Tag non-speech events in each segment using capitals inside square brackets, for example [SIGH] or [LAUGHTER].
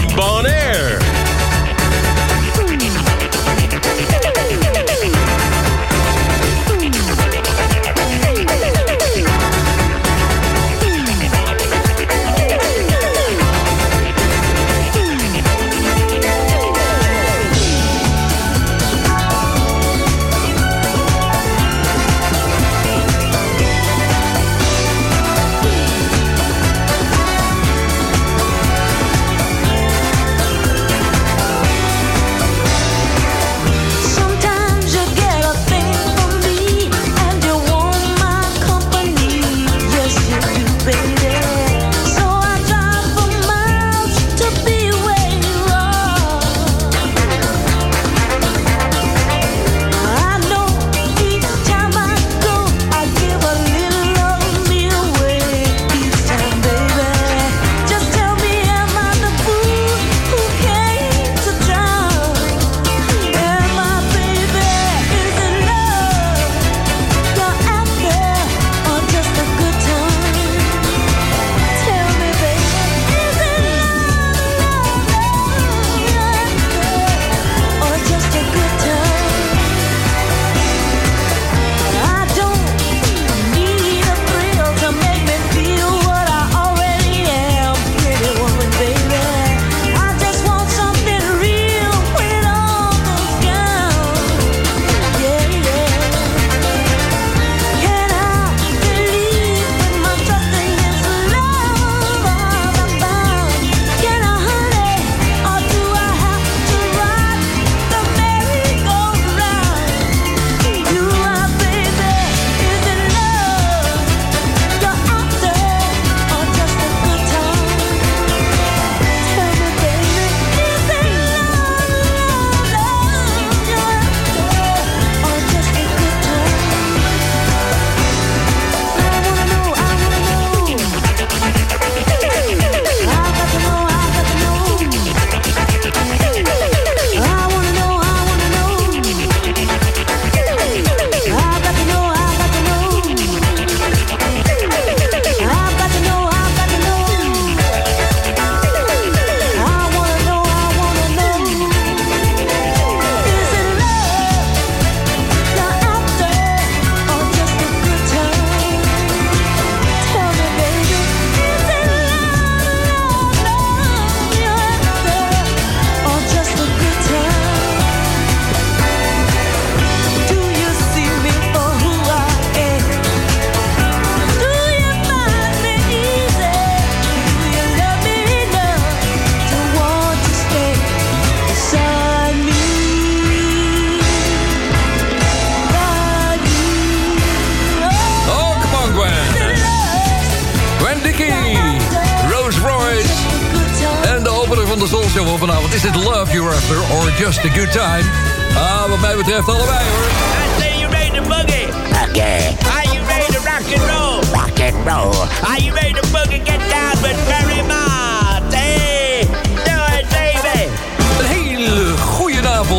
from Bonaire. just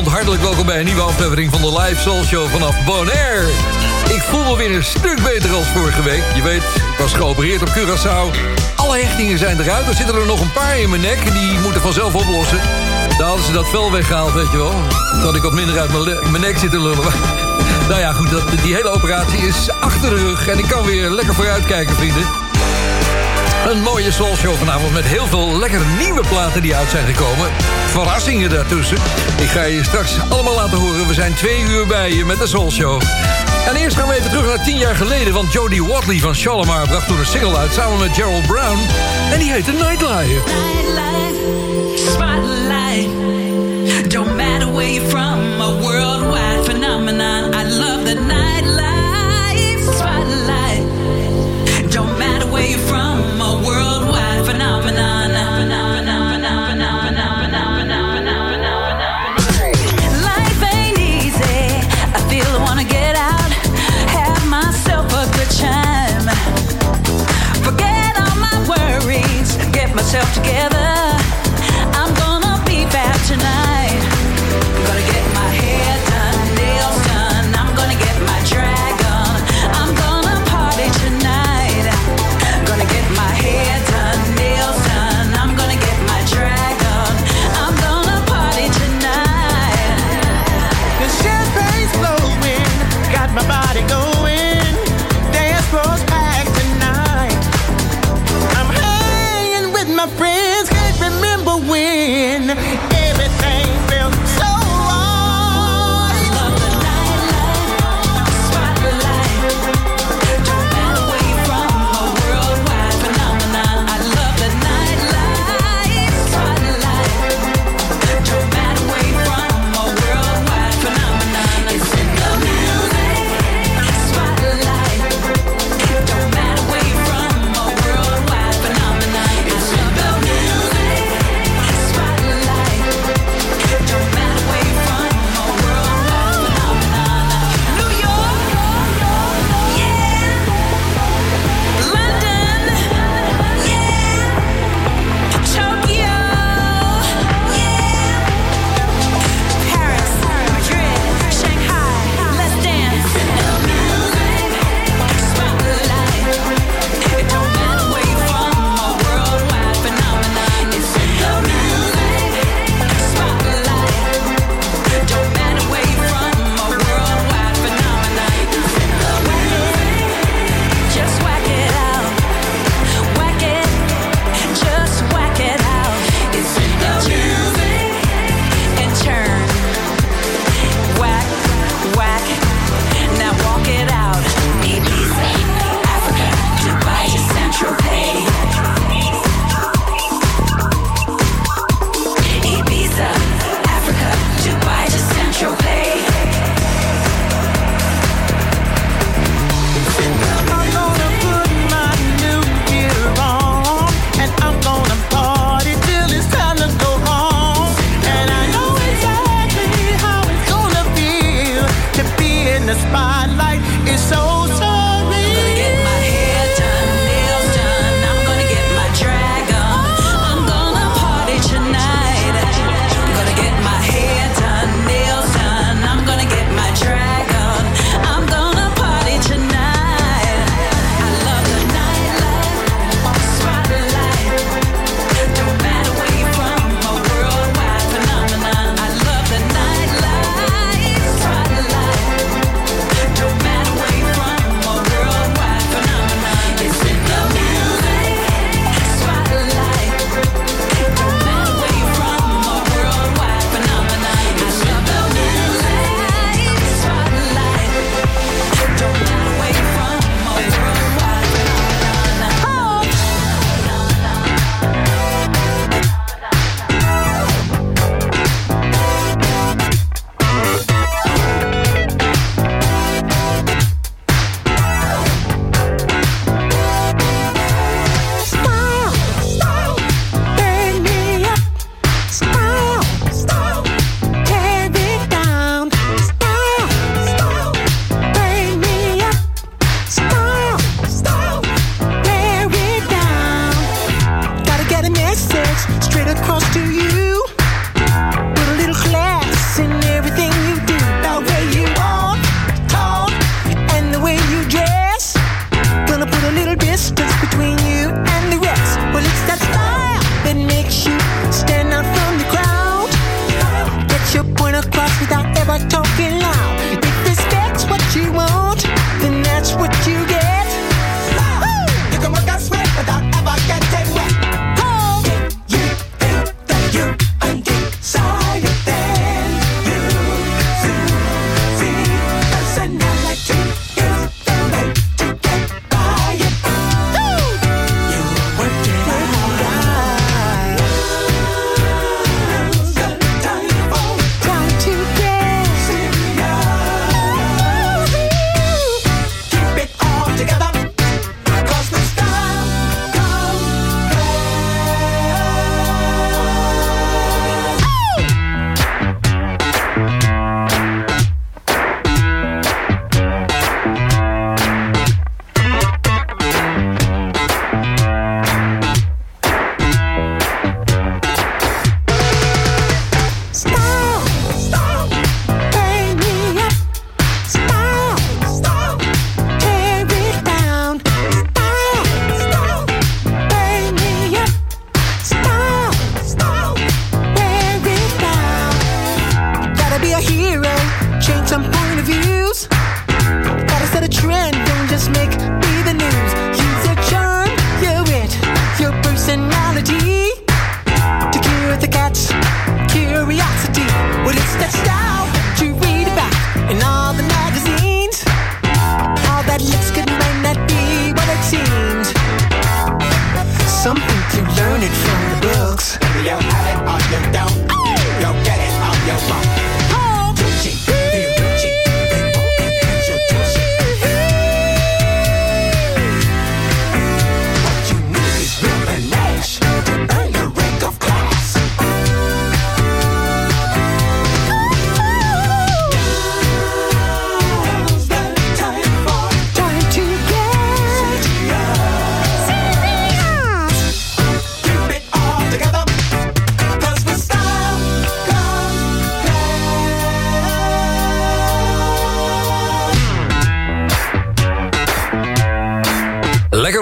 Hartelijk welkom bij een nieuwe aflevering van de Live Soul Show vanaf Bonaire. Ik voel me weer een stuk beter als vorige week. Je weet, ik was geopereerd op Curaçao. Alle hechtingen zijn eruit. Er zitten er nog een paar in mijn nek. Die moeten vanzelf oplossen. Daar hadden ze dat vel weggehaald, weet je wel. Dat ik wat minder uit mijn, nek zit te lullen. [LAUGHS] nou ja, goed, dat, die hele operatie is achter de rug. En ik kan weer lekker vooruitkijken, vrienden. Een mooie soulshow vanavond met heel veel lekkere nieuwe platen die uit zijn gekomen. Verrassingen daartussen. Ik ga je straks allemaal laten horen. We zijn twee uur bij je met de soulshow. En eerst gaan we even terug naar tien jaar geleden... want Jodie Watley van Shalimar bracht toen een single uit... samen met Gerald Brown. En die heette Nightlife. Nightlife, spotlight. Don't matter where you're from, a worldwide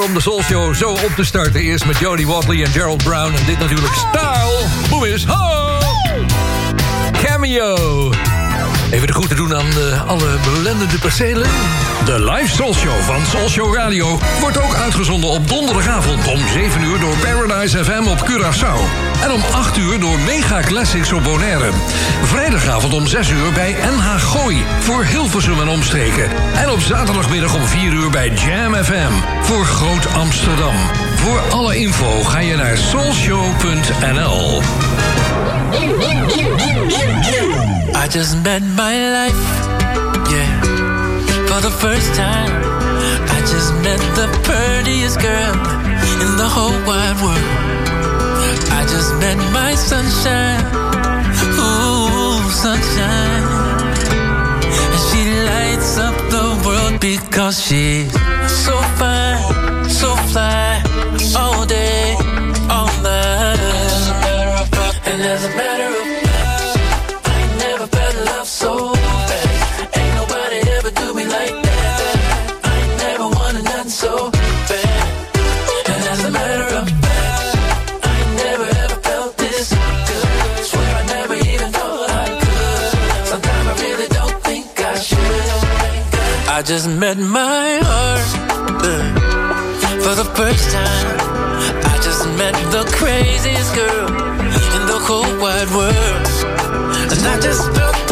om de Soul Show zo op te starten. Eerst met Jody Watley en Gerald Brown. En dit natuurlijk Style. Boem is ho! Cameo. Even de groeten doen aan de, alle belendende percelen. De live Soul Show van Soul Show Radio wordt ook uitgezonden op donderdagavond om 7 uur door Paradise FM op Curaçao. En om 8 uur door Mega Classics op Bonaire. Vrijdagavond om 6 uur bij NH Gooi voor Hilversum en omstreken. En op zaterdagmiddag om 4 uur bij Jam FM voor Groot Amsterdam. Voor alle info ga je naar soulshow.nl. Just met my life, yeah, for the first time. I just met the prettiest girl in the whole wide world. I just met my sunshine, ooh, sunshine. And she lights up the world because she's so fine, so fly, all day, all night. And as a just met my heart for the first time. I just met the craziest girl in the whole wide world. And I just felt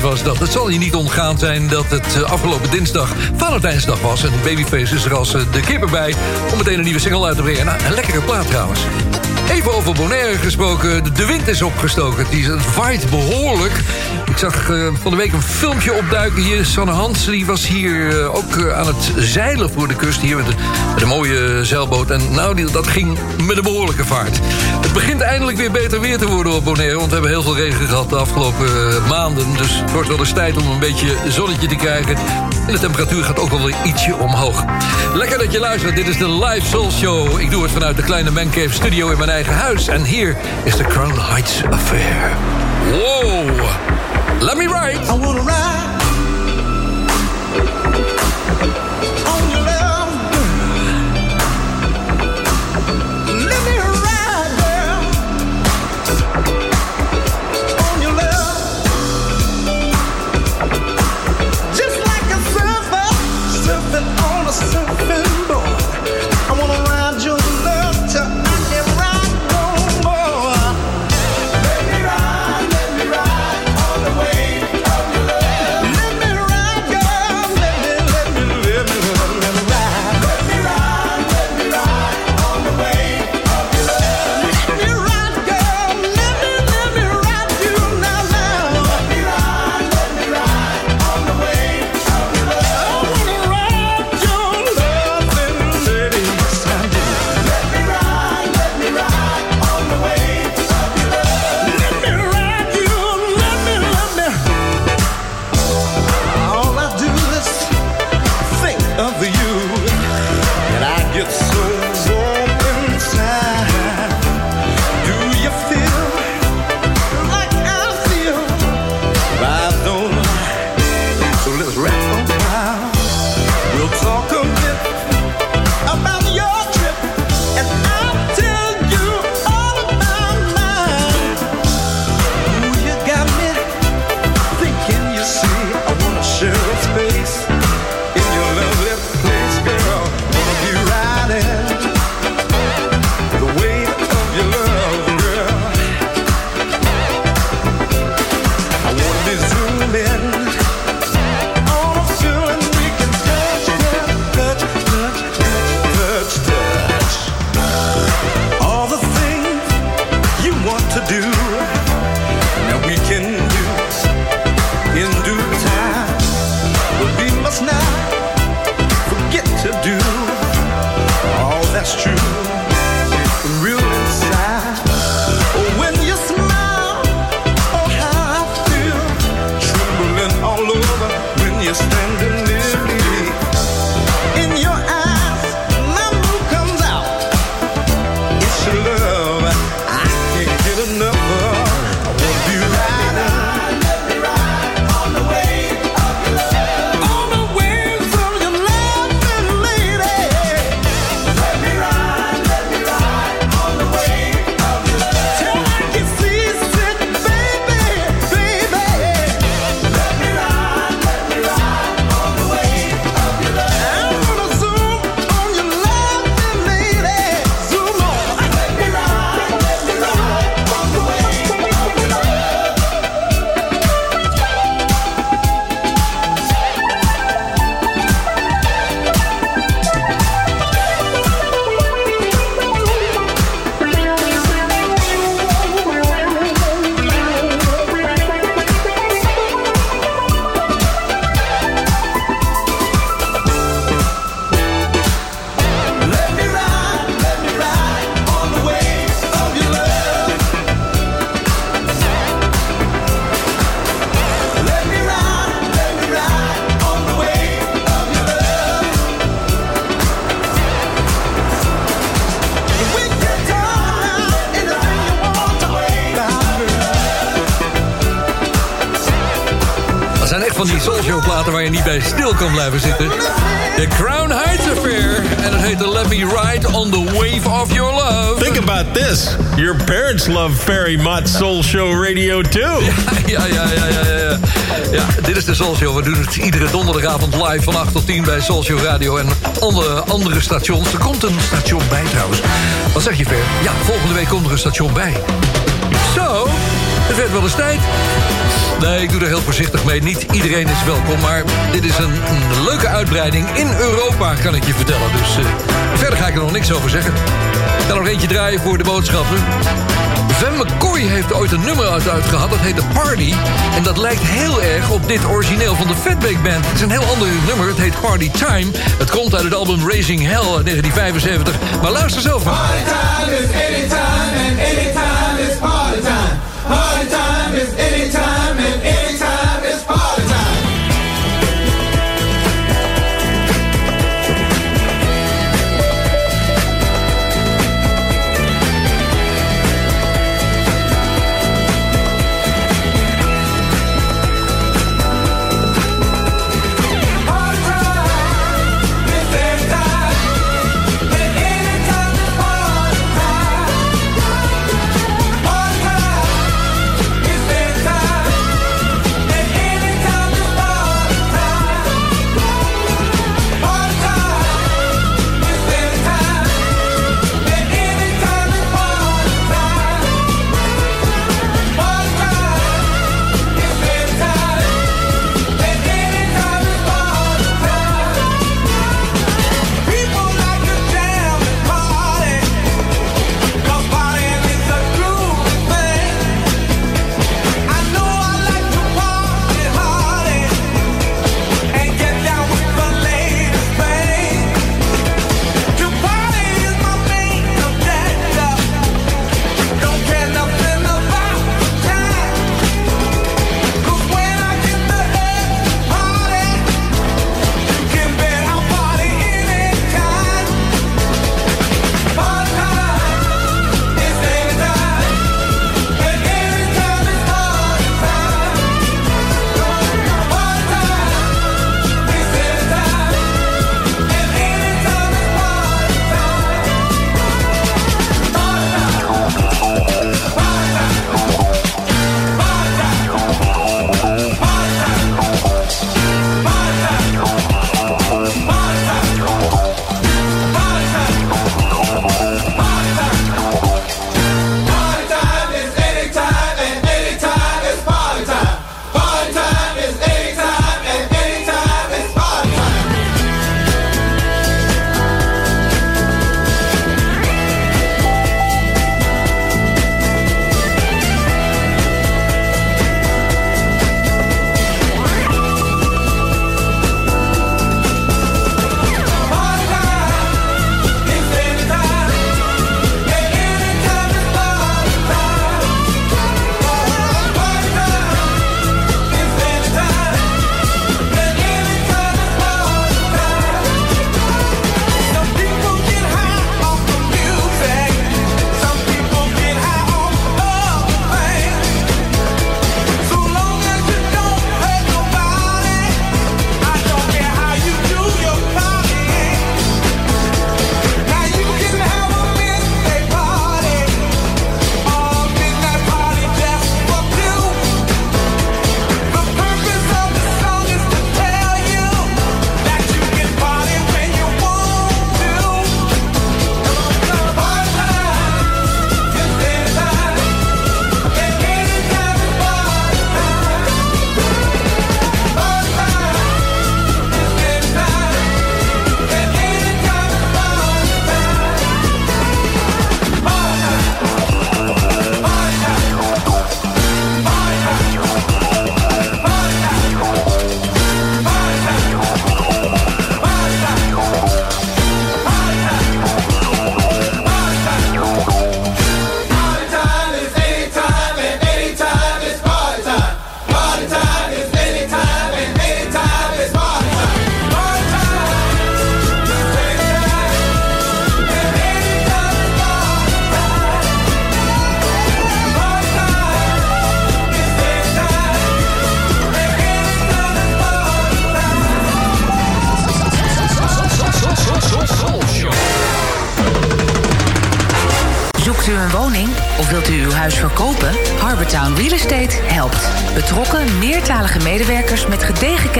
Was dat. Het zal je niet ontgaan zijn dat het eh, afgelopen dinsdag Valentijnsdag was. En Babyface is er als eh, de kippen bij om meteen een nieuwe single uit te brengen. Nou, een lekkere plaat trouwens. Even over Bonaire gesproken. De wind is opgestoken. Die waait behoorlijk. Ik zag eh, van de week een filmpje opduiken hier. Sanne Hans die was hier eh, ook eh, aan het zeilen voor de kust. Hier met een, mooie zeilboot. En nou, die, dat ging met een behoorlijke vaart. Het begint eindelijk weer beter weer te worden op Bonaire. Want we hebben heel veel regen gehad de afgelopen maanden. Dus het wordt wel eens tijd om een beetje zonnetje te krijgen. En de temperatuur gaat ook wel weer ietsje omhoog. Lekker dat je luistert. Dit is de Live Soul Show. Ik doe het vanuit de kleine Mancave Studio in mijn eigen huis. En hier is de Crown Heights Affair. Wow! Let me write. I wanna write. van die soulshow platen waar je niet bij stil kan blijven zitten. The Crown Heights Affair. En het heette Let Me Ride on the Wave of Your Love. Think about this. Your parents love very much Soul Show Radio too. [LAUGHS] Ja, ja, ja, ja, ja. Ja, dit is de Soul Show. We doen het iedere donderdagavond live van 8 tot 10 bij Soul Show Radio en alle andere stations. Er komt een station bij trouwens. Wat zeg je, Ver? Ja, volgende week komt er een station bij. Zo het werd wel eens tijd. Nee, ik doe er heel voorzichtig mee. Niet iedereen is welkom, maar dit is een, leuke uitbreiding in Europa, kan ik je vertellen. Dus eh, verder ga ik er nog niks over zeggen. Ik ga nog eentje draaien voor de boodschappen. Van McCoy heeft ooit een nummer uit uitgehad, dat heet The Party. En dat lijkt heel erg op dit origineel van de Fatback Band. Het is een heel ander nummer, het heet Party Time. Het komt uit het album Raising Hell uit 1975. Maar luister zelf maar. Party time is anytime and anytime is. Party time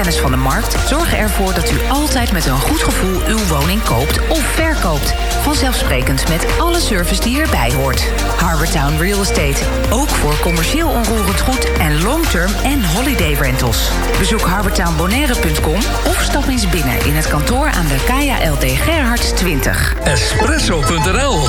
kennis van de markt... zorgen ervoor dat u altijd met een goed gevoel uw woning koopt of verkoopt. Vanzelfsprekend met alle service die erbij hoort. Harbortown Real Estate. Ook voor commercieel onroerend goed en long-term en holiday rentals. Bezoek harbortownbonaire.com of stap eens binnen in het kantoor aan de Kaya LD Gerhards 20. Espresso.nl,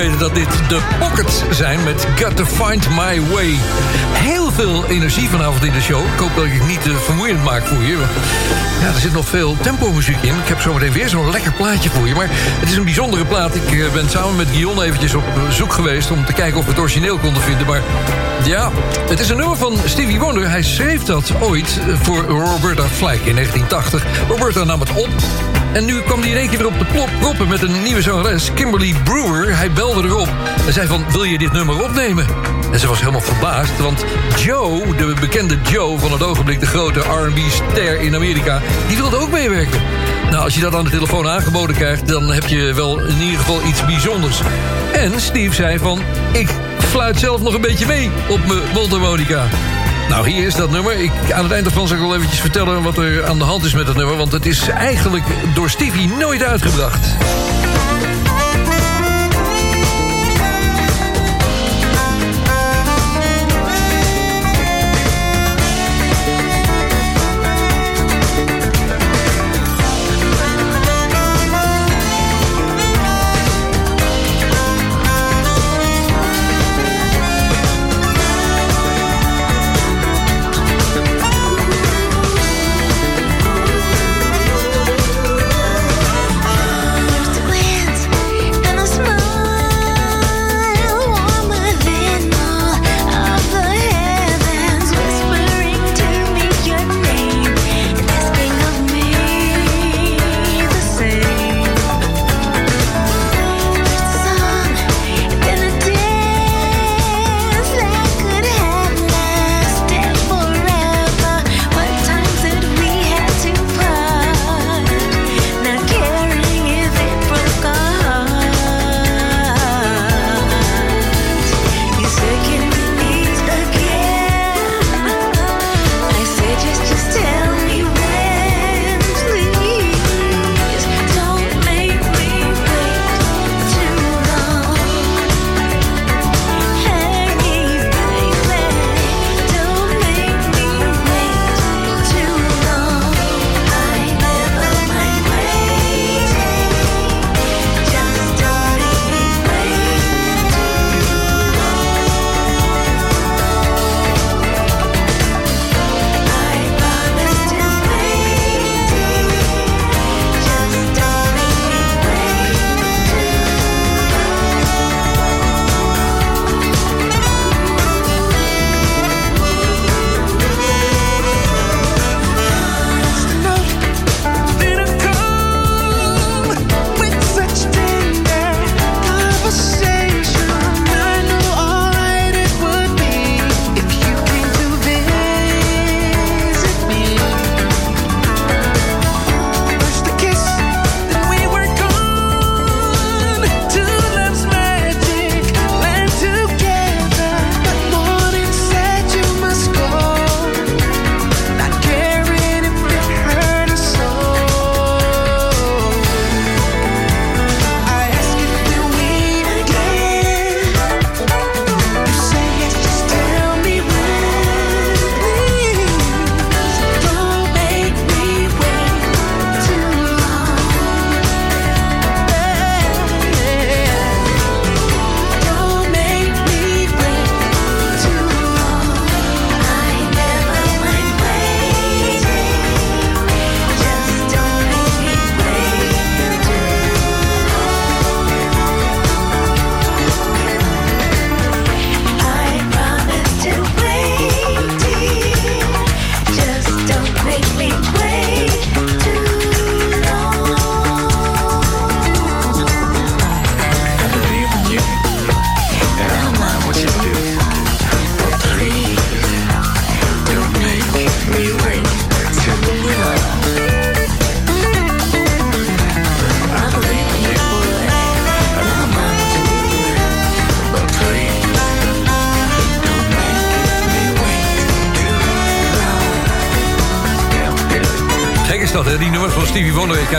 weten dat dit de Pockets zijn met Got to Find My Way. Heel veel energie vanavond in de show. Ik hoop dat ik het niet te vermoeiend maak voor je. Ja, er zit nog veel tempo muziek in. Ik heb zometeen weer zo'n lekker plaatje voor je. Maar het is een bijzondere plaat. Ik eh, ben samen met Guillaume eventjes op zoek geweest... om te kijken of we het origineel konden vinden. Maar ja, het is een nummer van Stevie Wonder. Hij schreef dat ooit eh, voor Roberta Flack in 1980. Roberta nam het op en nu kwam hij in één keer weer op de plop proppen met een nieuwe zangeres, Kimberly Brewer. Hij belde erop en zei van, wil je dit nummer opnemen? En ze was helemaal verbaasd, want Joe, de bekende Joe van het ogenblik... de grote R&B-ster in Amerika, die wilde ook meewerken. Nou, als je dat aan de telefoon aangeboden krijgt... dan heb je wel in ieder geval iets bijzonders. En Steve zei van, ik fluit zelf nog een beetje mee op mijn mondharmonica. Nou, hier is dat nummer. Ik, aan het eind ervan zal ik wel eventjes vertellen wat er aan de hand is met dat nummer. Want het is eigenlijk door Stevie nooit uitgebracht.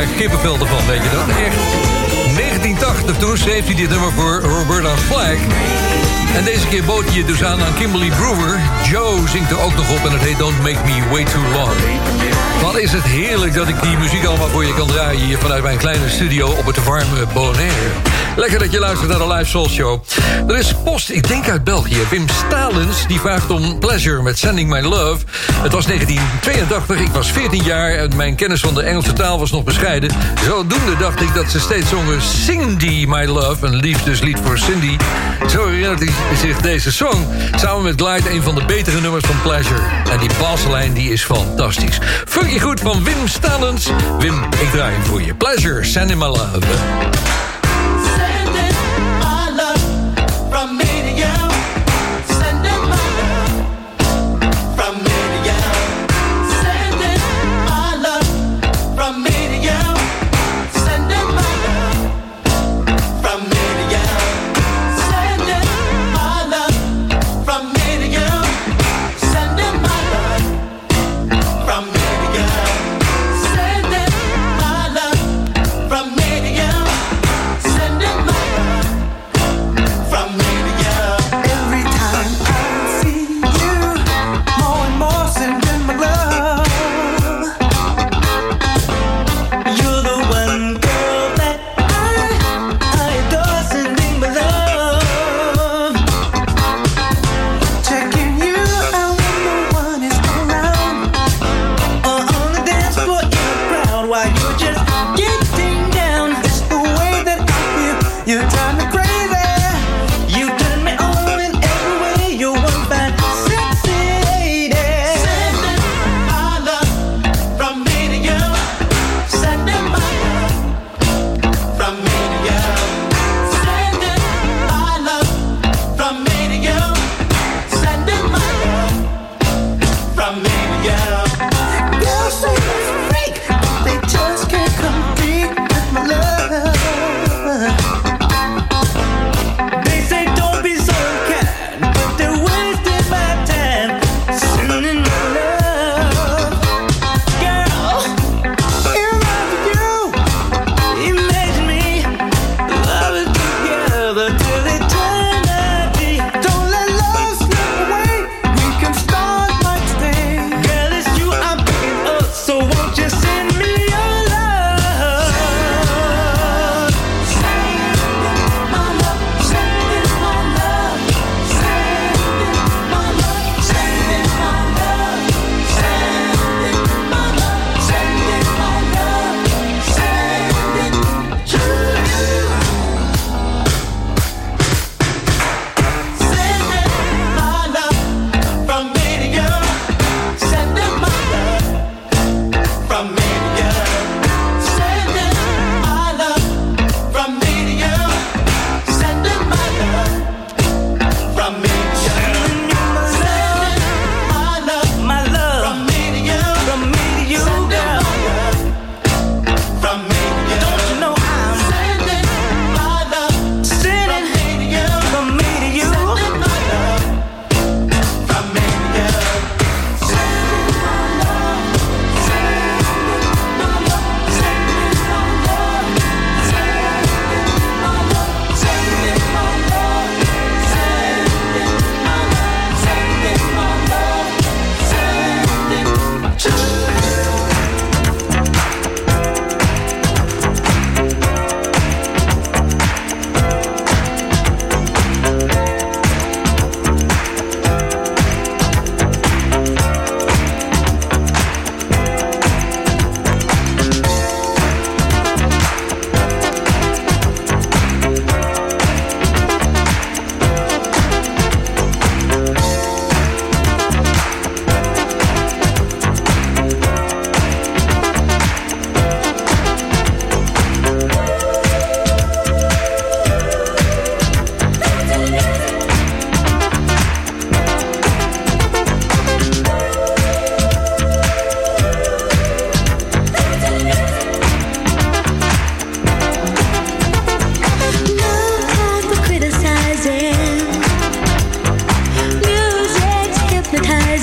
Ik krijg ervan, weet je dat? Echt. 1980, toen schreef hij dit nummer voor Roberta Flack. En deze keer bood hij het dus aan aan Kimberly Brewer. Joe zingt er ook nog op en het heet Don't Make Me Way Too Long. Wat is het heerlijk dat ik die muziek allemaal voor je kan draaien... hier vanuit mijn kleine studio op het warme Bonaire. Lekker dat je luistert naar de Live Soul Show. Post, ik denk uit België. Wim Stalens, die vraagt om Pleasure met Sending My Love. Het was 1982, ik was 14 jaar... en mijn kennis van de Engelse taal was nog bescheiden. Zodoende dacht ik dat ze steeds zongen Cindy My Love... een liefdeslied voor Cindy. Zo herinnert hij zich deze song. Samen met Glide een van de betere nummers van Pleasure. En die baslijn die is fantastisch. Funky goed van Wim Stalens. Wim, ik draai hem voor je. Pleasure, Sending My Love.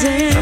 rising.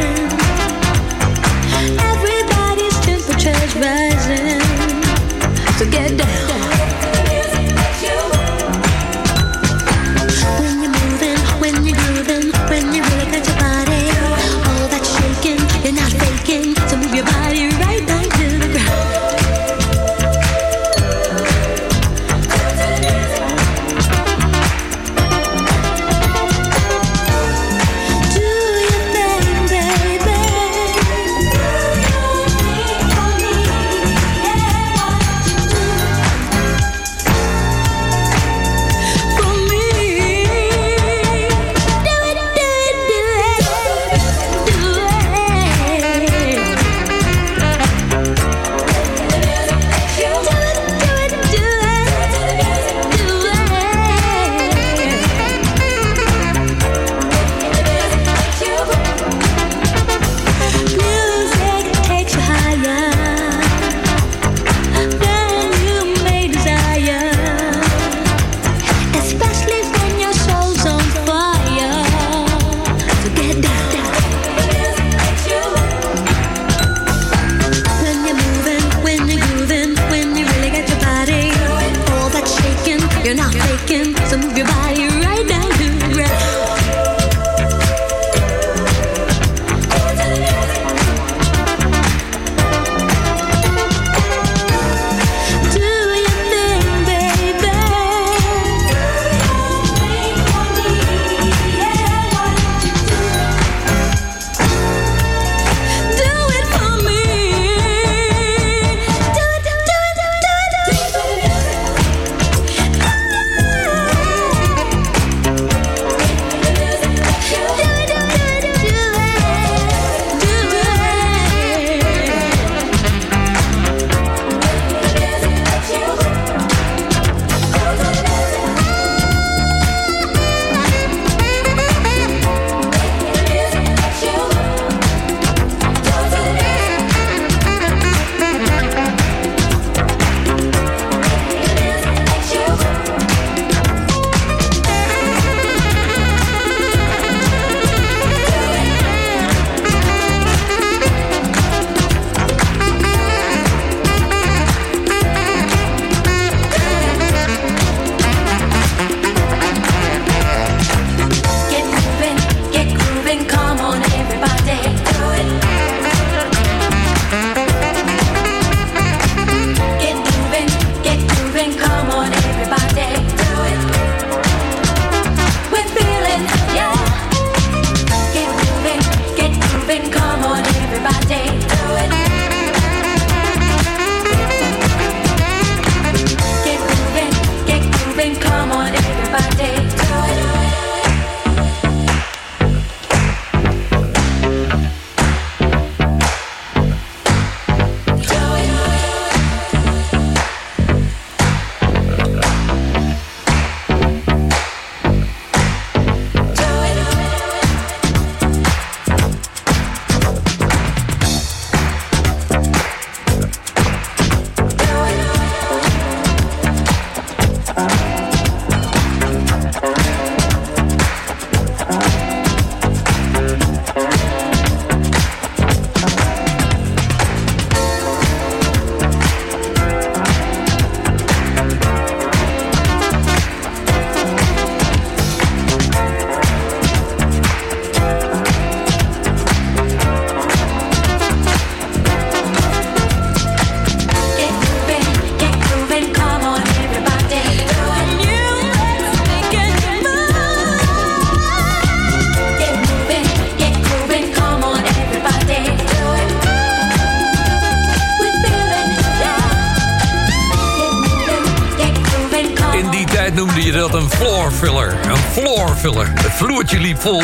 Vol.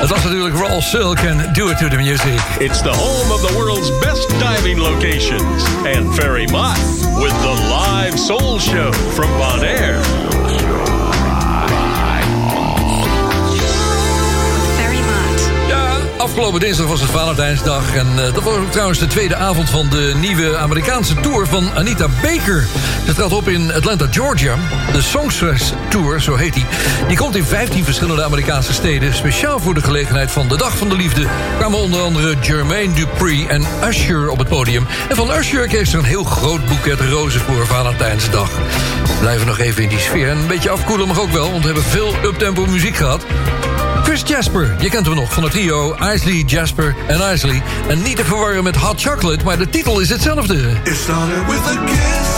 Het was natuurlijk Raw Silk en Do It To The Music. It's the home of the world's best diving locations. And Ferry Mott with the live soul show from Bonaire. Afgelopen dinsdag was het Valentijnsdag. En eh, dat was ook trouwens de tweede avond van de nieuwe Amerikaanse tour van Anita Baker. Ze trad op in Atlanta, Georgia. De Songstress Tour, zo heet die. Die komt in 15 verschillende Amerikaanse steden. Speciaal voor de gelegenheid van de Dag van de Liefde... kwamen onder andere Jermaine Dupri en Usher op het podium. En van Usher kreeg ze een heel groot boeket rozen voor Valentijnsdag. We blijven nog even in die sfeer. En een beetje afkoelen mag ook wel, want we hebben veel uptempo muziek gehad. Jasper, je kent hem nog van het trio Isley, Jasper en Isley. En niet te verwarren met Hot Chocolate, maar de titel is hetzelfde. It started with a kiss,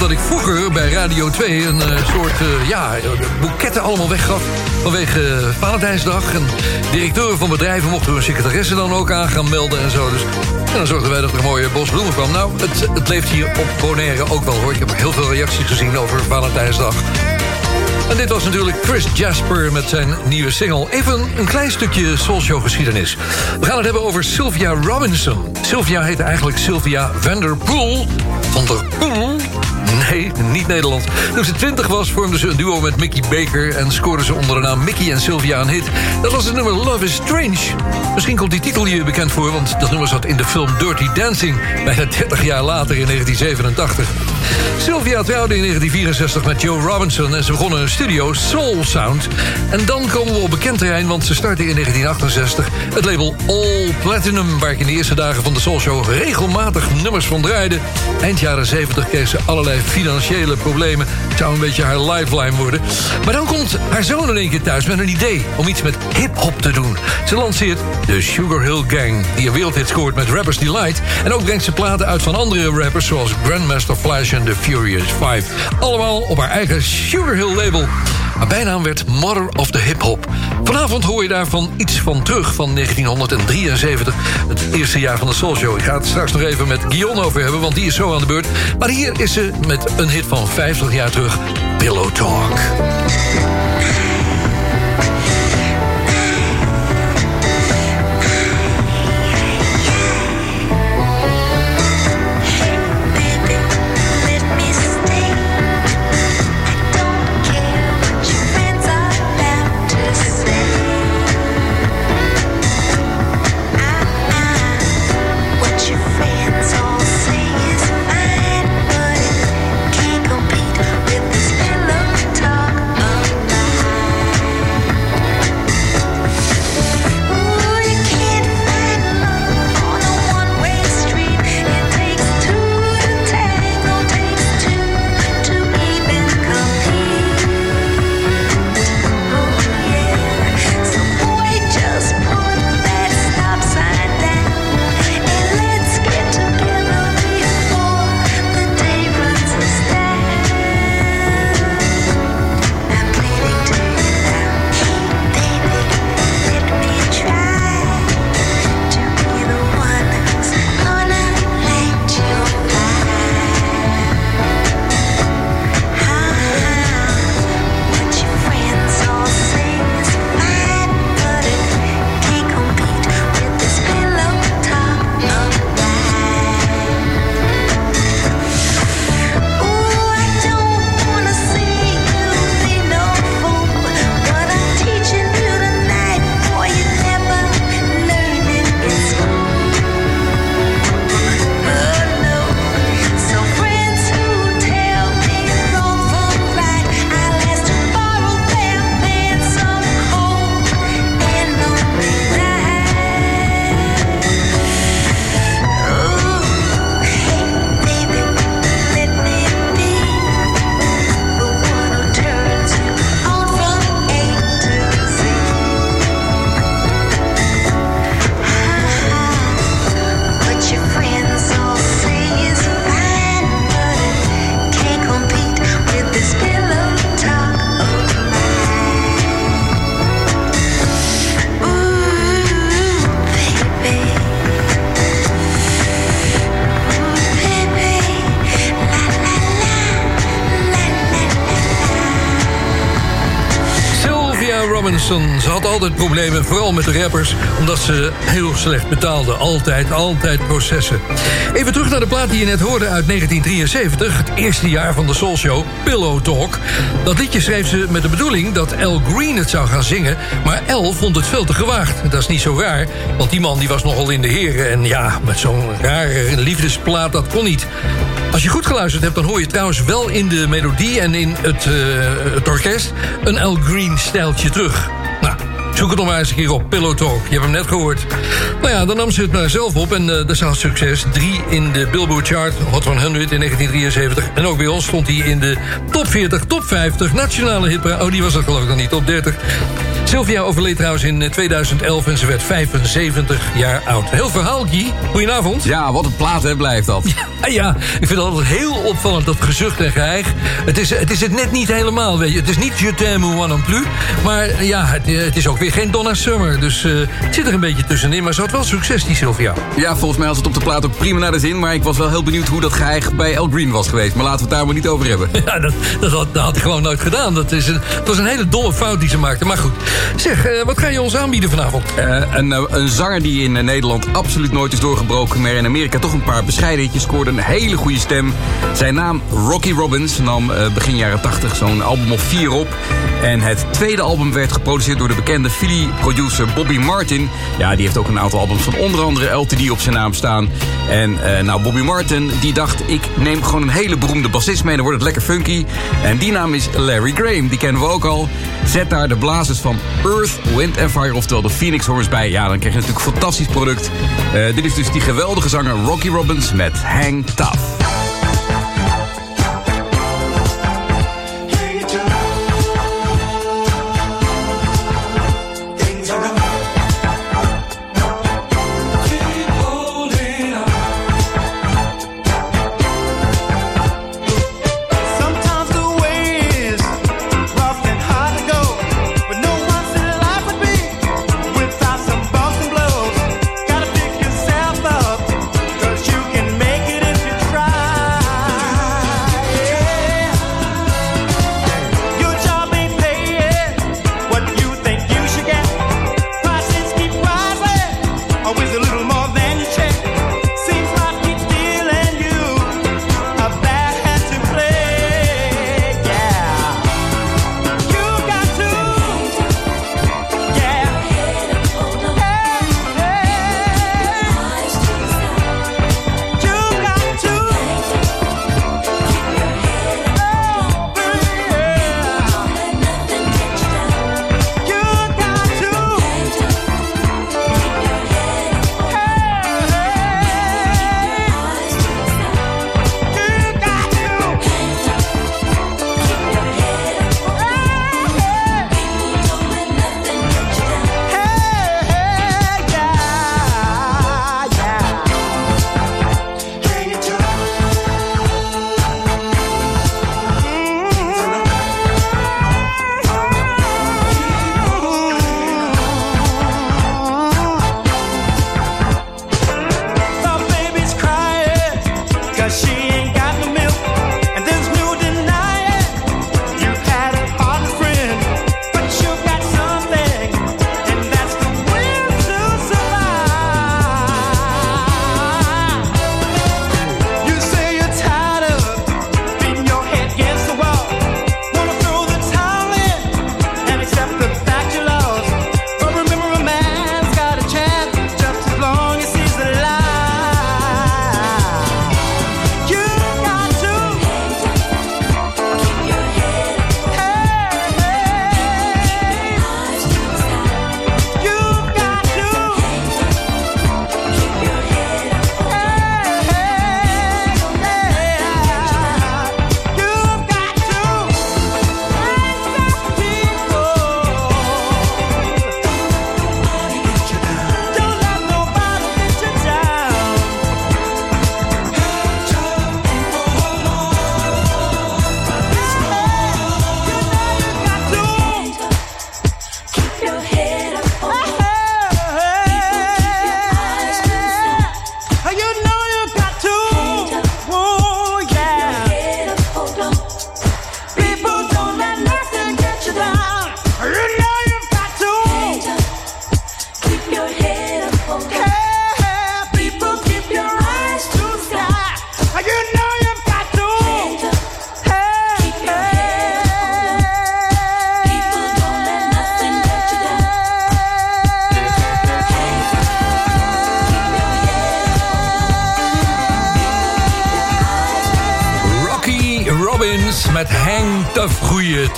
dat ik vroeger bij Radio 2 een eh, soort eh, ja, boeketten allemaal weggaf vanwege eh, Valentijnsdag. En directeuren van bedrijven mochten hun secretaresse dan ook aan gaan melden en zo. Dus en dan zorgden wij dat er een mooie bos bloemen kwam. Nou, het, het leeft hier op Bonaire ook wel hoor. Ik heb heel veel reacties gezien over Valentijnsdag. En dit was natuurlijk Chris Jasper met zijn nieuwe single. Even een klein stukje Soulshow geschiedenis. We gaan het hebben over Sylvia Robinson. Sylvia heette eigenlijk Sylvia Vanderpool. Van der Poel. Nee, niet Nederlands. Toen ze 20 was, vormden ze een duo met Mickey Baker... en scoorden ze onder de naam Mickey en Sylvia een hit. Dat was het nummer Love is Strange. Misschien komt die titel je bekend voor... want dat nummer zat in de film Dirty Dancing... bijna 30 jaar later in 1987. Sylvia trouwde in 1964 met Joe Robinson... en ze begonnen een studio, Soul Sound. En dan komen we op bekend terrein... want ze startte in 1968 het label All Platinum... waar ik in de eerste dagen van de Soul Show regelmatig nummers van draaide. Eind jaren 70 kreeg ze allerlei financiële problemen. Zou een beetje haar lifeline worden. Maar dan komt haar zoon in één keer thuis met een idee... om iets met hip-hop te doen. Ze lanceert de Sugar Hill Gang... die een wereldhit scoort met Rappers Delight... en ook brengt ze platen uit van andere rappers... zoals Grandmaster Flash en The Furious Five. Allemaal op haar eigen Sugar Hill label. Haar bijnaam werd Mother of the Hip Hop. Vanavond hoor je daarvan iets van terug van 1973. Het eerste jaar van de Soul Show. Ik ga het straks nog even met Guillaume over hebben, want die is zo aan de beurt. Maar hier is ze met een hit van 50 jaar terug. Pillow Talk. Vooral met de rappers... omdat ze heel slecht betaalden. Altijd, altijd processen. Even terug naar de plaat die je net hoorde uit 1973... het eerste jaar van de Soul Show, Pillow Talk. Dat liedje schreef ze met de bedoeling dat Al Green het zou gaan zingen... maar Al vond het veel te gewaagd. Dat is niet zo raar, want die man die was nogal in de heren... en ja, met zo'n rare liefdesplaat, dat kon niet. Als je goed geluisterd hebt, dan hoor je trouwens wel in de melodie... en in het, eh, het orkest een Al Green stijltje terug. Zoek het nog maar eens een keer op, Pillow Talk. Je hebt hem net gehoord. Nou ja, dan nam ze het maar zelf op en uh, dat is al succes. Drie in de Billboard Chart, Hot 100 in 1973. En ook bij ons stond hij in de top 40, top 50, nationale hitparade. Oh, die was dat geloof ik nog niet, top 30. Sylvia overleed trouwens in 2011 en ze werd 75 jaar oud. Heel verhaal, Guy. Goedenavond. Ja, wat een plaat hè, blijft dat. Ja, ja, ik vind het altijd heel opvallend, dat gezucht en geheig. Het is, het is het net niet helemaal, weet je. Het is niet Je t'aime ou non plus. Maar ja, het, het is ook weer geen Donna Summer. Dus eh, het zit er een beetje tussenin. Maar ze had wel succes, die Sylvia. Ja, volgens mij was het op de plaat ook prima naar de zin. Maar ik was wel heel benieuwd hoe dat geheig bij El Green was geweest. Maar laten we het daar maar niet over hebben. [LAUGHS] Ja, dat, dat, had, dat had hij gewoon nooit gedaan. Dat, is een, dat was een hele domme fout die ze maakte. Maar goed, zeg, eh, wat ga je ons aanbieden vanavond? Eh, een, een zanger die in Nederland absoluut nooit is doorgebroken... maar in Amerika toch een paar bescheidenhetjes scoorde. Een hele goede stem. Zijn naam Rocky Robbins nam eh, begin jaren 80 zo'n album of vier op. En het tweede album werd geproduceerd door de bekende Philly-producer Bobby Martin. Ja, die heeft ook een aantal albums van onder andere LTD op zijn naam staan. En eh, nou, Bobby Martin die dacht... ik neem gewoon een hele beroemde bassist mee... dan wordt het lekker funky. En die naam is Larry Graham, die kennen we ook al. Zet daar de blazers van Earth, Wind Fire... oftewel de Phoenix Horns bij. Ja, dan krijg je natuurlijk een fantastisch product. Eh, dit is dus die geweldige zanger Rocky Robbins met Hang Tough.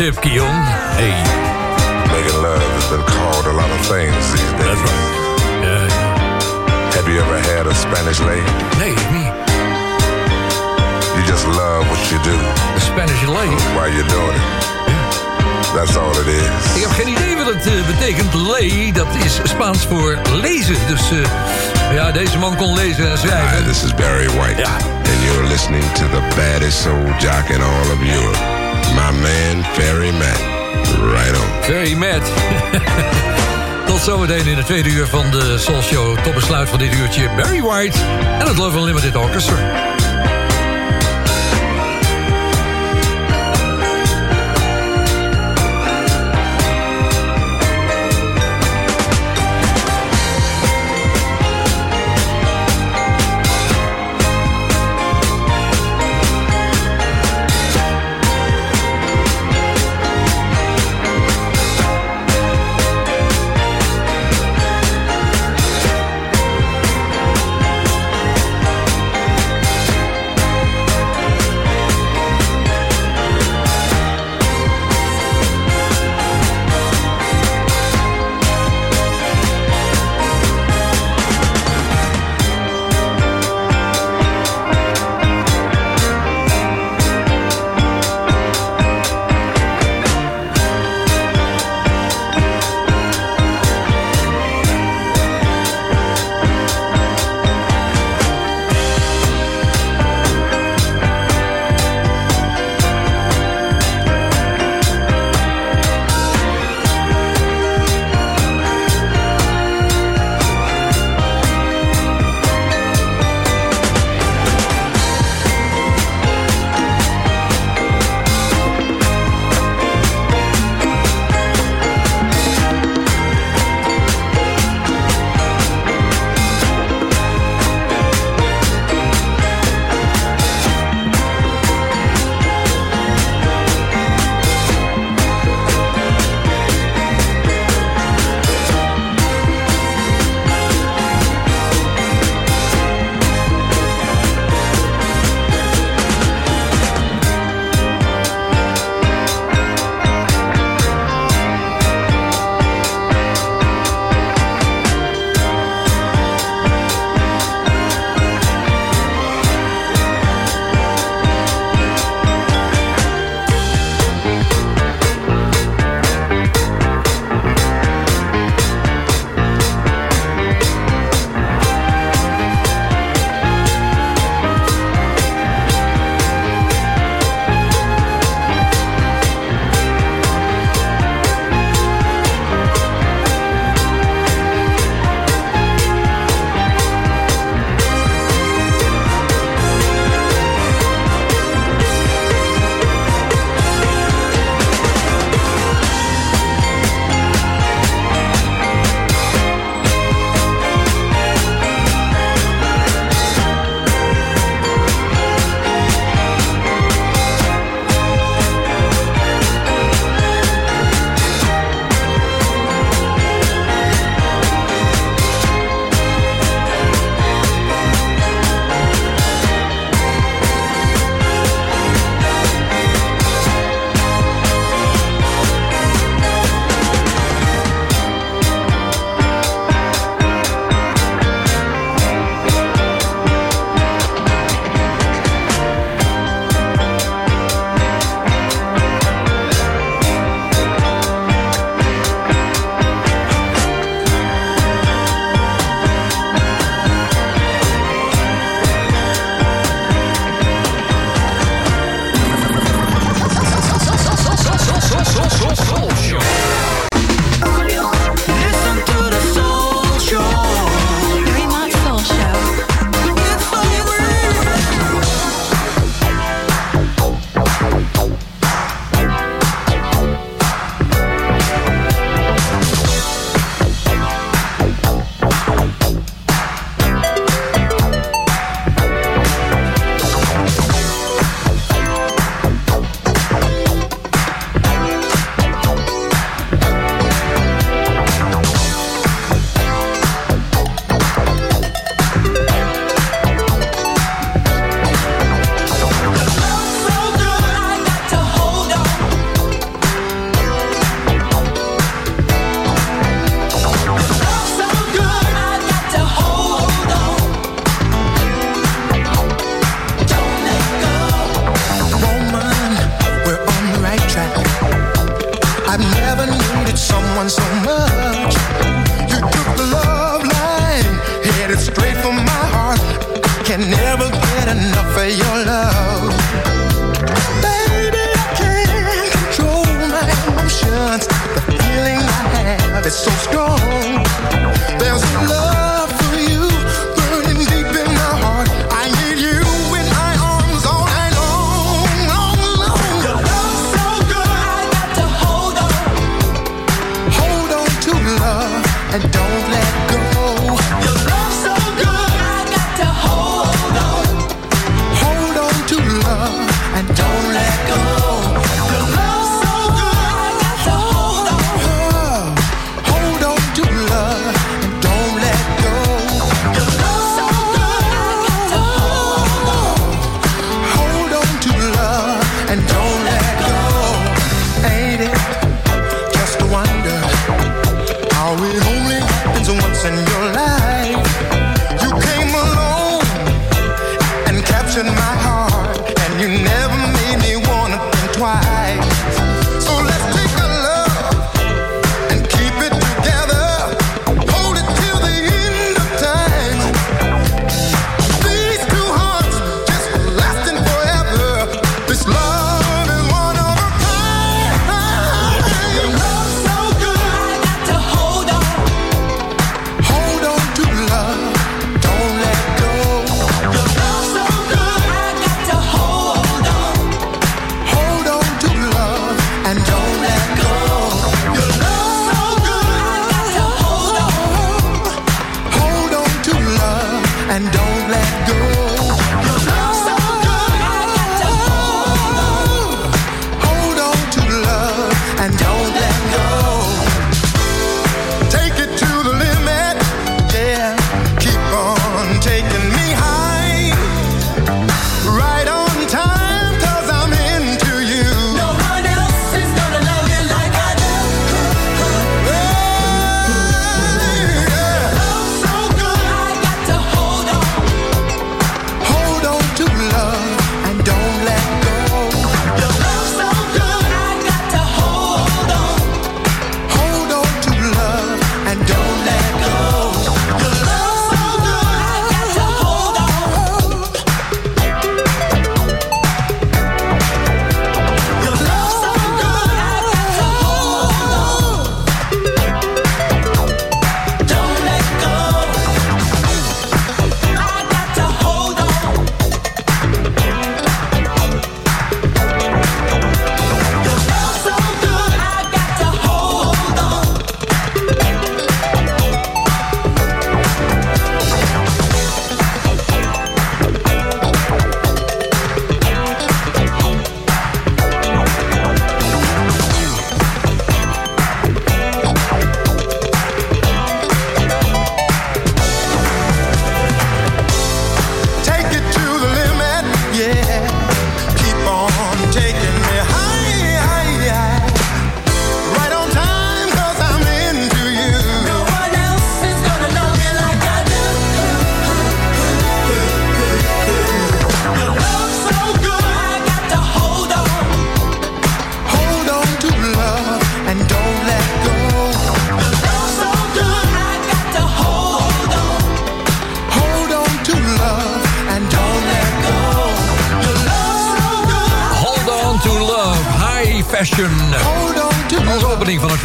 Goeie Soul. Tot besluit van dit uurtje Barry White en het Love Unlimited Orchestra.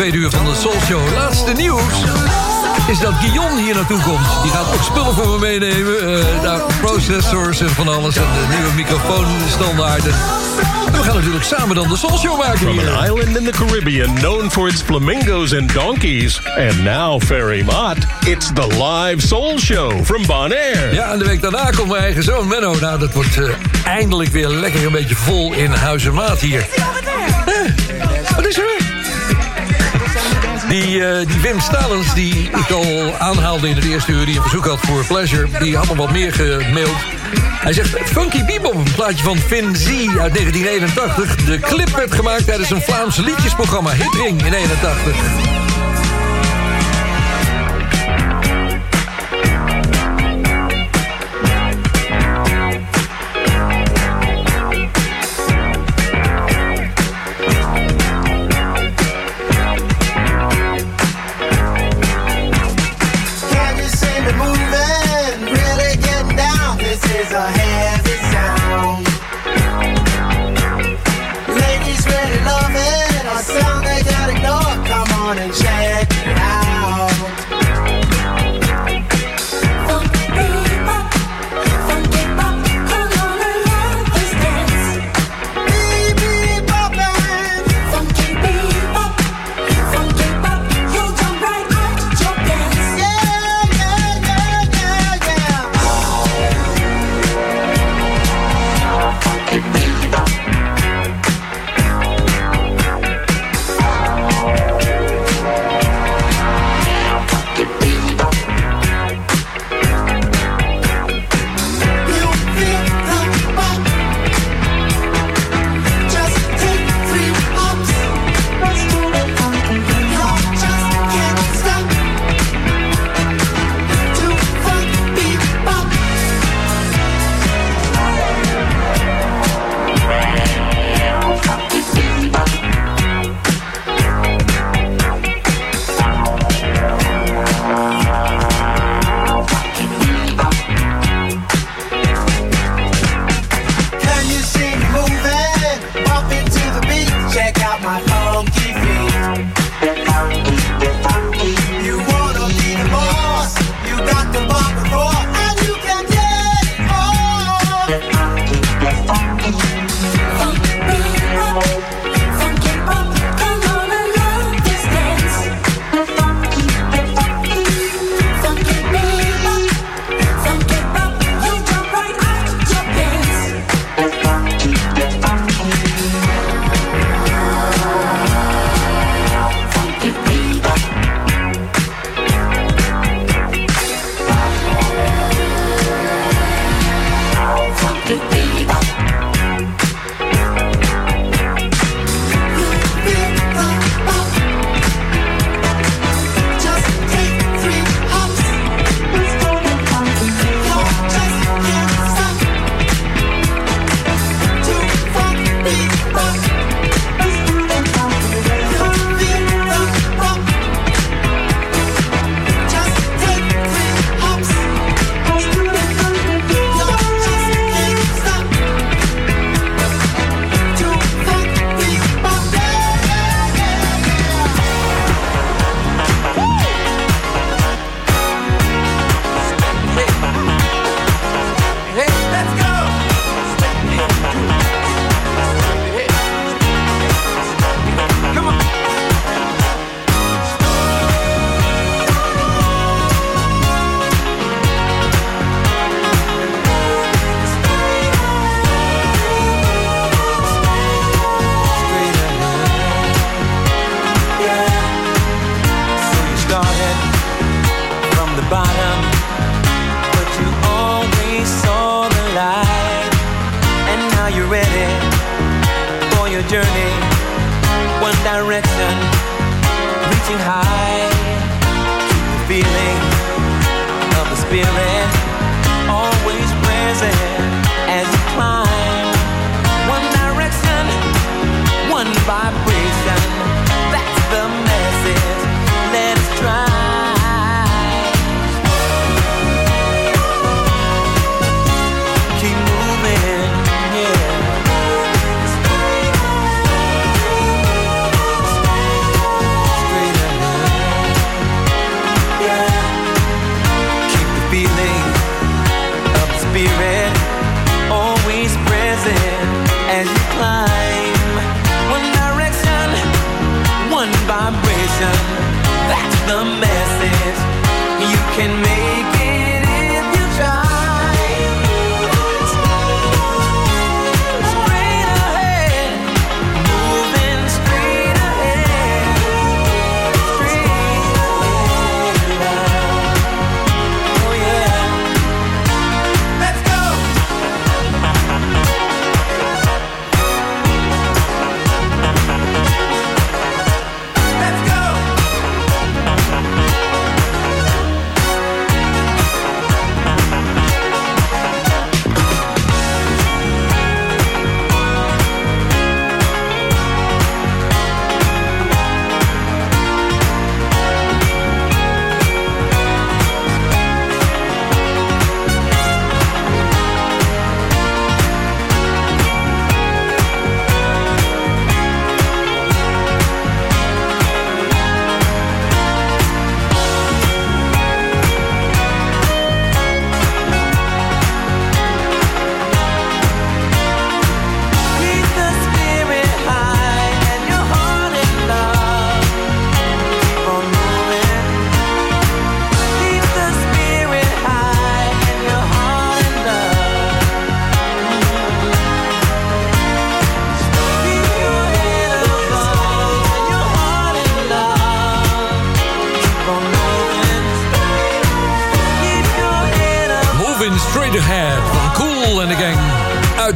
Tweede uur van de Soul Show. Laatste nieuws is dat Guillaume hier naartoe komt. Die gaat ook spullen voor me meenemen. Nou, processors en van alles. En de nieuwe microfoonstandaarden. En we gaan natuurlijk samen dan de Soul Show maken From hier. an island in the Caribbean known for its flamingos and donkeys. And now, Ferry Mott, it's the live soul show from Bonaire. Ja, en de week daarna komt mijn eigen zoon Menno. Nou, dat wordt eh, eindelijk weer lekker een beetje vol in huis en maat hier. Die, eh, die Wim Stalens, die ik al aanhaalde in het eerste uur... die een verzoek had voor Pleasure, die had nog wat meer gemaild. Hij zegt, Funky Bebop, een plaatje van Finn Z uit 1981. De clip werd gemaakt tijdens een Vlaams liedjesprogramma Hitring in 81.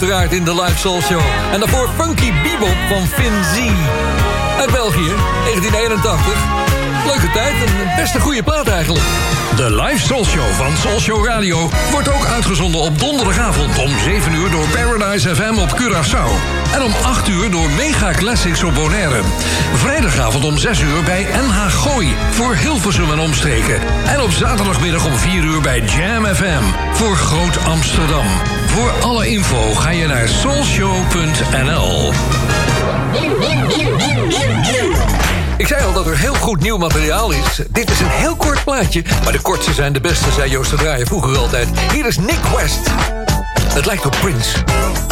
Uiteraard in de Live Soul Show. En daarvoor Funky Bebop van Finn Z. Uit België, 1981. Leuke tijd en best een goede plaat eigenlijk. De live Soul Show van Soul Show Radio wordt ook uitgezonden op donderdagavond om 7 uur door Paradise FM op Curaçao. En om 8 uur door Mega Classics op Bonaire. Vrijdagavond om 6 uur bij NH Gooi voor Hilversum en omstreken. En op zaterdagmiddag om 4 uur bij Jam FM voor Groot Amsterdam. Voor alle info ga je naar soulshow.nl. Ik zei al dat er heel goed nieuw materiaal is. Dit is een heel kort plaatje, maar de kortste zijn de beste, zei Joost de Draaier vroeger altijd. Hier is Nick West. Het lijkt op Prince.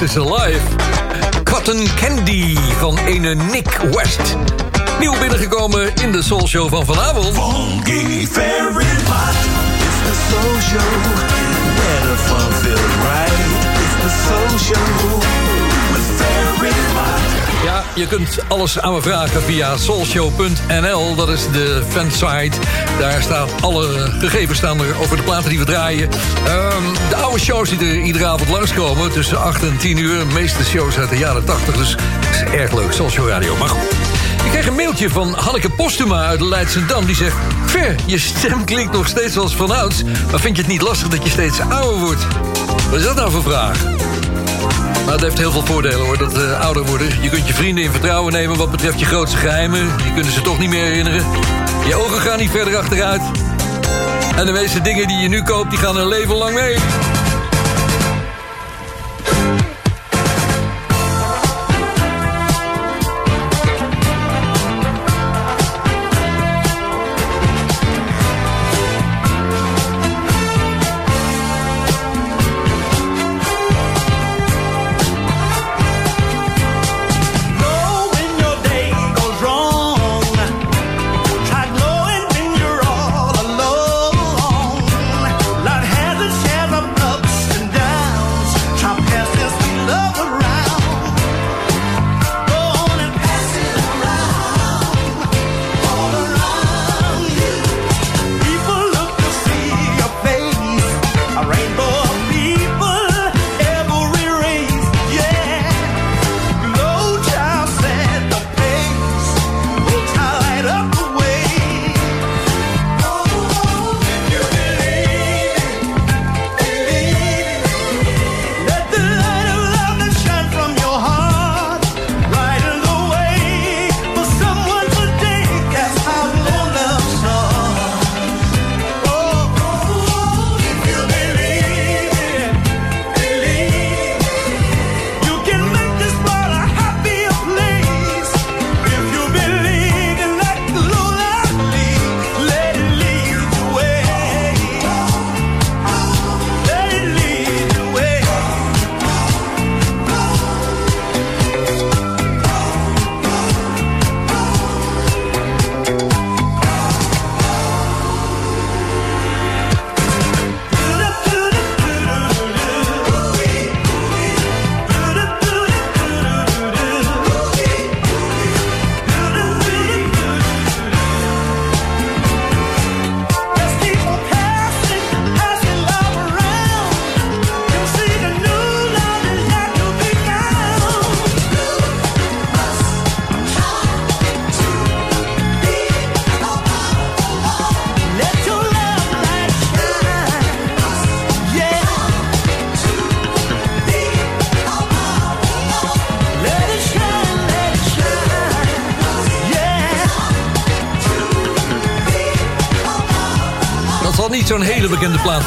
Is Alive. Cotton Candy van ene Nick West. Nieuw binnengekomen in de Soul Show van vanavond. Funky very hot. It's the soul show. Where fun feels right. It's the soul show. Je kunt alles aan me vragen via soulshow.nl. Dat is de fansite. Daar staan alle gegevens staan er over de platen die we draaien. Ehm, de oude shows die er iedere avond langskomen. Tussen 8 en 10 uur. De meeste shows uit de jaren 80. Dus dat is erg leuk. Soulshow Radio. Maar goed. Ik kreeg een mailtje van Hanneke Postuma uit Leidschendam. Die zegt... Ver, je stem klinkt nog steeds als vanouds. Maar vind je het niet lastig dat je steeds ouder wordt? Wat is dat nou voor vraag? Het heeft heel veel voordelen hoor, dat eh, ouder worden. Je kunt je vrienden in vertrouwen nemen wat betreft je grootste geheimen. Je kunt ze toch niet meer herinneren. Je ogen gaan niet verder achteruit. En de meeste dingen die je nu koopt, die gaan een leven lang mee.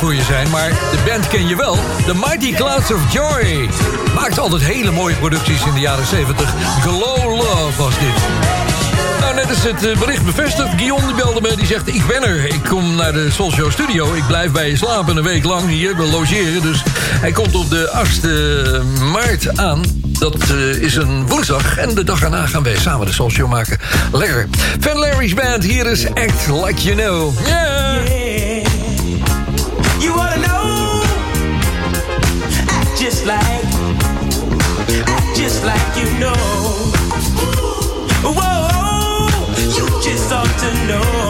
Je zijn, maar de band ken je wel. The Mighty Clouds of Joy. Maakt altijd hele mooie producties in de jaren 70. Glow Love was dit. Nou, net is het eh, bericht bevestigd. Guillaume belde me, die zegt... ik ben er, ik kom naar de Soul Show Studio. Ik blijf bij je slapen een week lang hier, logeren. Dus hij komt op de 8e maart aan. Dat eh, is een woensdag. En de dag erna gaan wij samen de Soul Show maken. Lekker. Van Larry's Band, hier is Act Like You Know. Yeah! Like, act just like you know. Whoa, you just ought to know.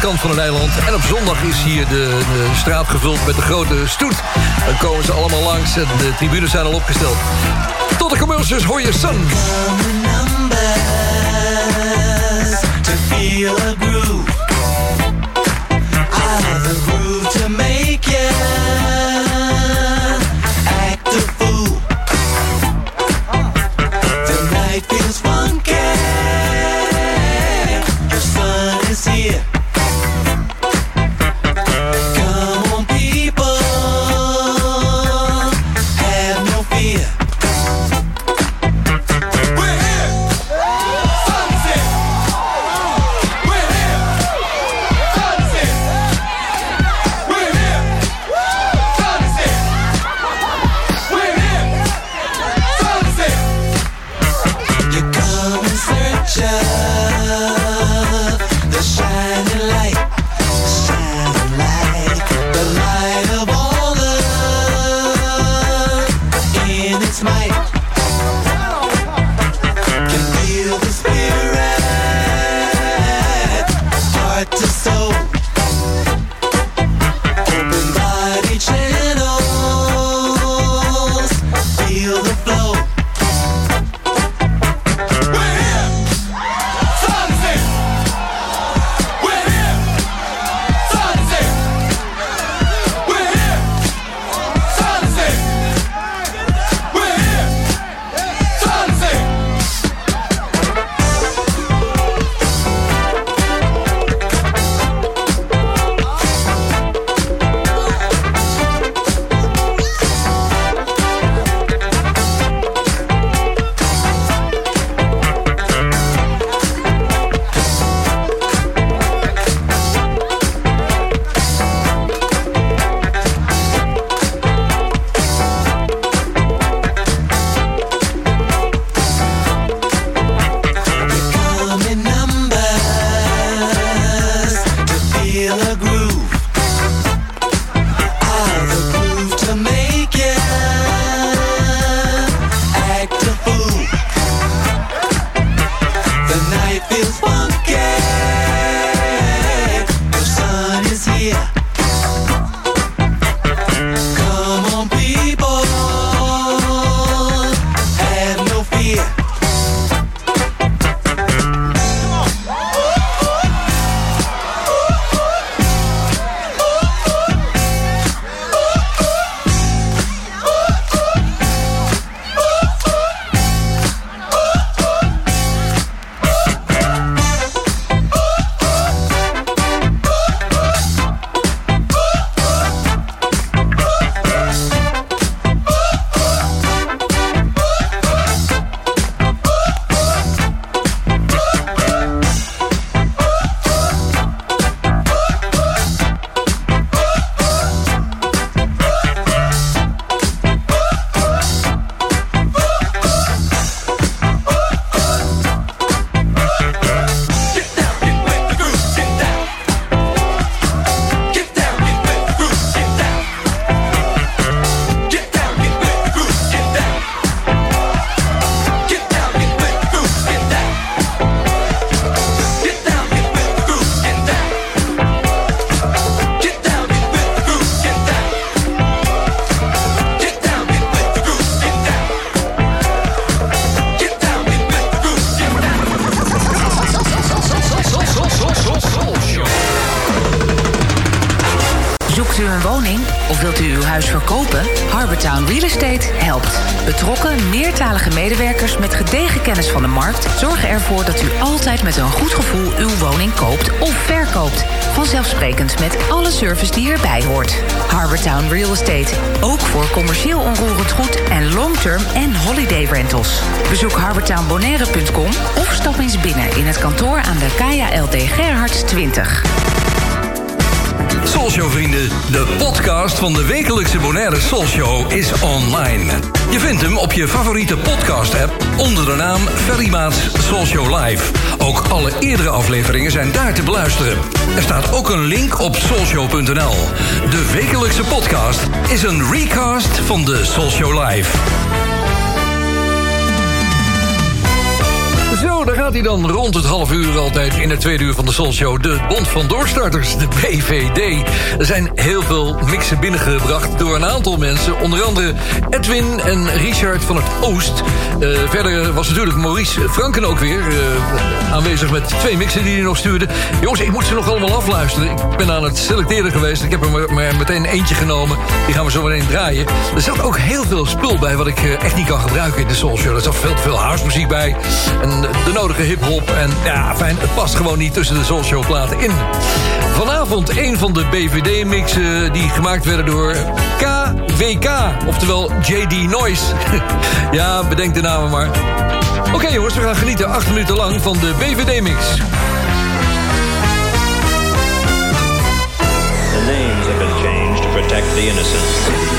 kant van het eiland. En op zondag is hier de, straat gevuld met de grote stoet. Dan komen ze allemaal langs en de tribunes zijn al opgesteld. Tot de commercials hoor je Sun. Van de wekelijkse Bonaire Soulshow is online. Je vindt hem op je favoriete podcast app onder de naam Ferry Maats Soulshow Live. Ook alle eerdere afleveringen zijn daar te beluisteren. Er staat ook een link op soulshow.nl. De wekelijkse podcast is een recast van de Soulshow Live. Gaat hij dan rond het half uur altijd in het tweede uur van de Soul Show. De Bond van Doorstarters, de BVD. Er zijn heel veel mixen binnengebracht door een aantal mensen. Onder andere Edwin en Richard van het Oost. Eh, verder was natuurlijk Maurice Franken ook weer eh, aanwezig met twee mixen die hij nog stuurde. Jongens, ik moet ze nog allemaal afluisteren. Ik ben aan het selecteren geweest. Ik heb er maar- maar meteen eentje genomen. Die gaan we zo meteen draaien. Er zat ook heel veel spul bij wat ik eh, echt niet kan gebruiken in de Soul Show. Er zat veel te veel housemuziek bij. En de nodige hip-hop. En ja, fijn, het past gewoon niet tussen de Soul Show platen in. Vanavond een van de BVD-mixen die gemaakt werden door KWK. Oftewel JD Noise. [LAUGHS] ja, bedenk de namen maar. Oké jongens, we gaan genieten acht minuten lang van de BVD-mix. The names have been changed to protect the innocent.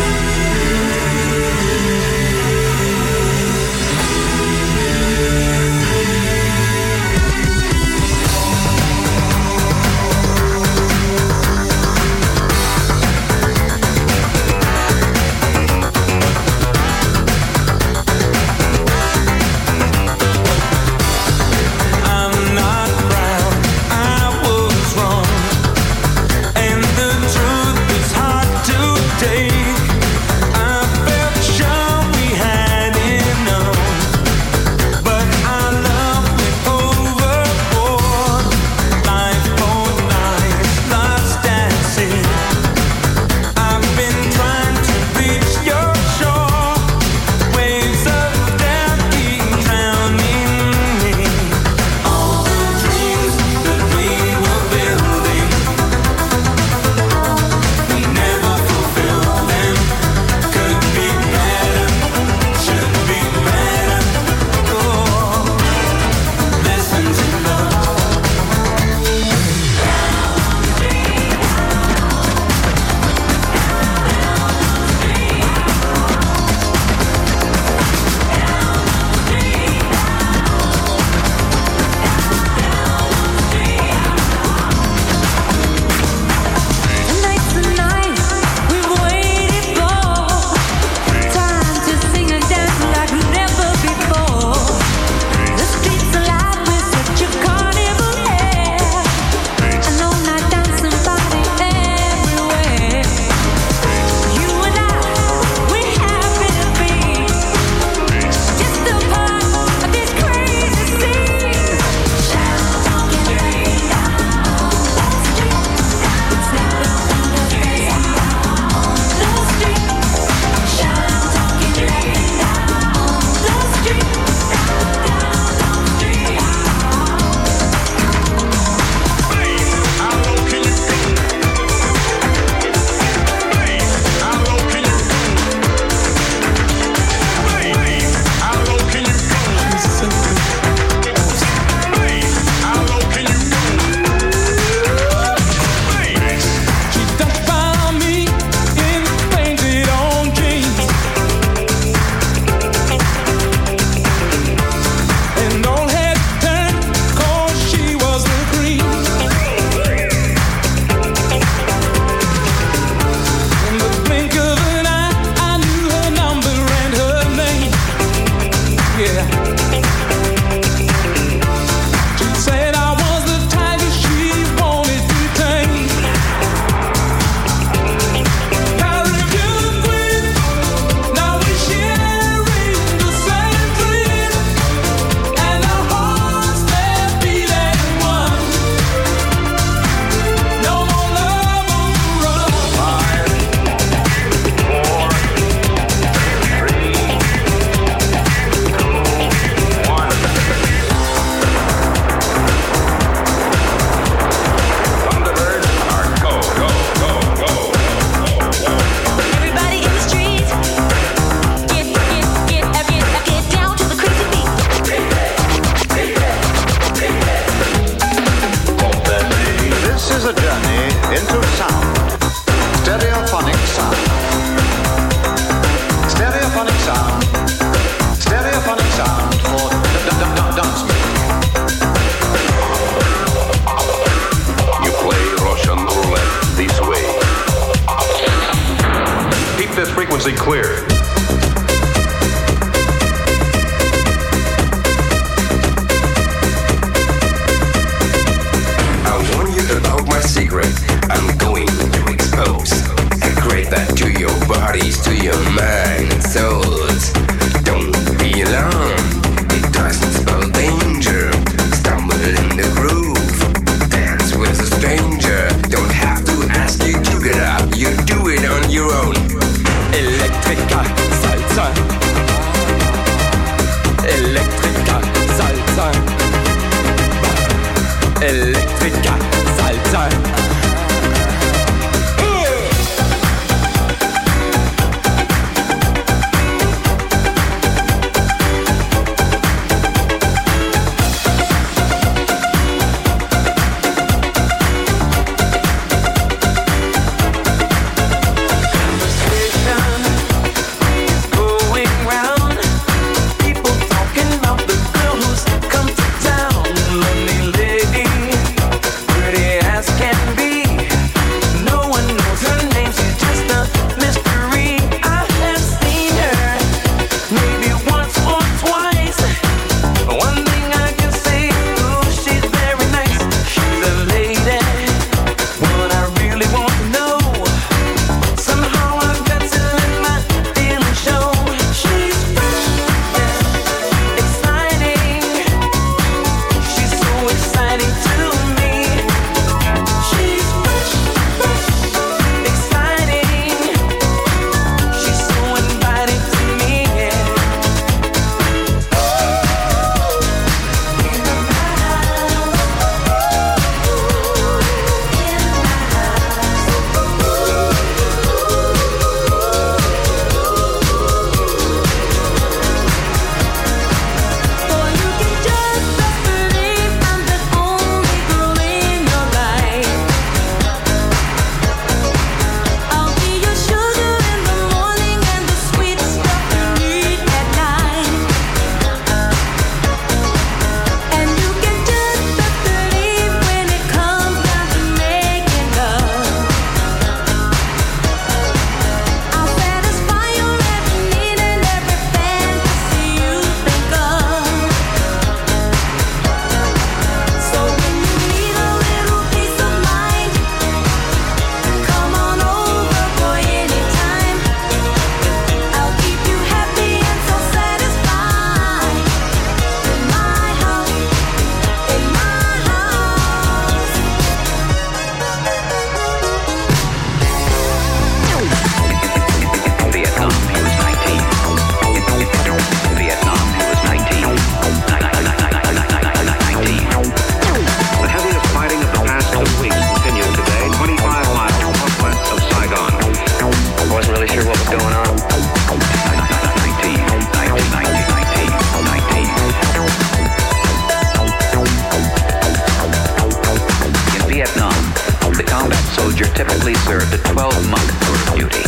Ranger typically served a 12-month tour duty,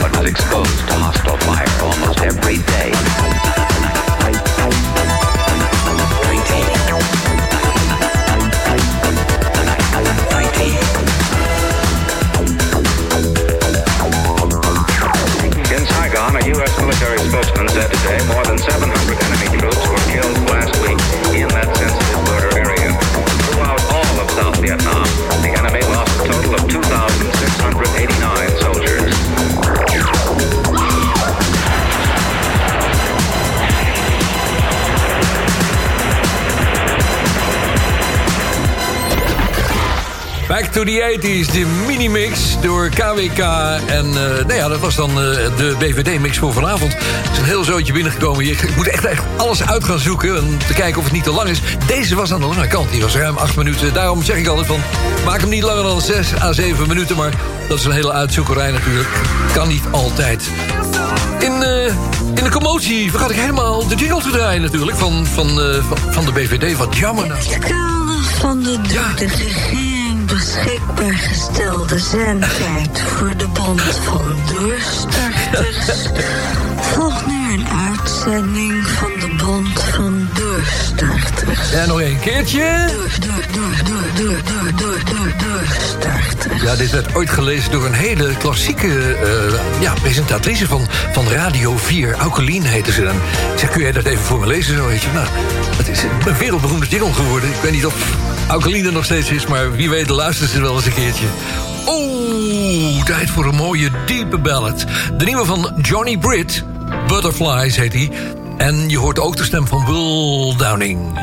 but was exposed to hostile fire. Die the 80s, de minimix door KWK. En uh, nou ja, dat was dan eh, de BVD-mix voor vanavond. Het is een heel zootje binnengekomen. Ik moet echt, echt alles uit gaan zoeken om te kijken of het niet te lang is. Deze was aan de lange kant, die was ruim 8 minuten. Daarom zeg ik altijd van, maak hem niet langer dan 6 à 7 minuten. Maar dat is een hele uitzoekerij natuurlijk. Kan niet altijd. In, eh, in de commotie vergat ik helemaal de jingle te draaien natuurlijk... van, van, van, van, de BVD. Wat jammer nou. Van de, ja beschikbaar gestelde zendtijd voor de band van Doorstarters. Volg nu een uitzending van de band van Doorstarters. Ja, nog een keertje. Door, door, door, door, door, door, door, door, doorstarters. Ja, dit werd ooit gelezen door een hele klassieke uh, ja, presentatrice van, van Radio 4. Aukelien heette ze dan. Zeg, kun jij dat even voor me lezen? Zo, weet je. Nou, het is een wereldberoemde jingle geworden. Ik weet niet of Aukelien er nog steeds is, maar wie weet luistert ze wel eens een keertje. Oeh, tijd voor een mooie diepe ballad. De nieuwe van Johnny Britt, Butterflies heet hij. En je hoort ook de stem van Will Downing.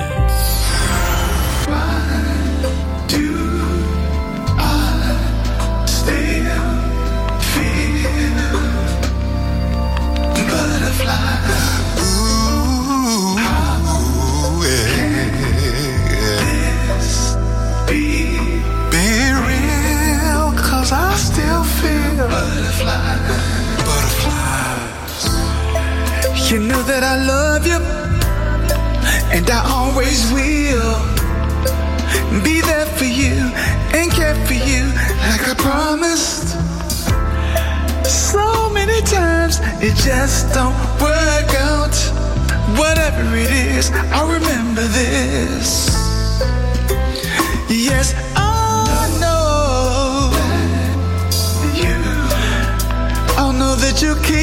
Just don't work out. Whatever it is, I'll remember this. Yes, I know you. I know that you keep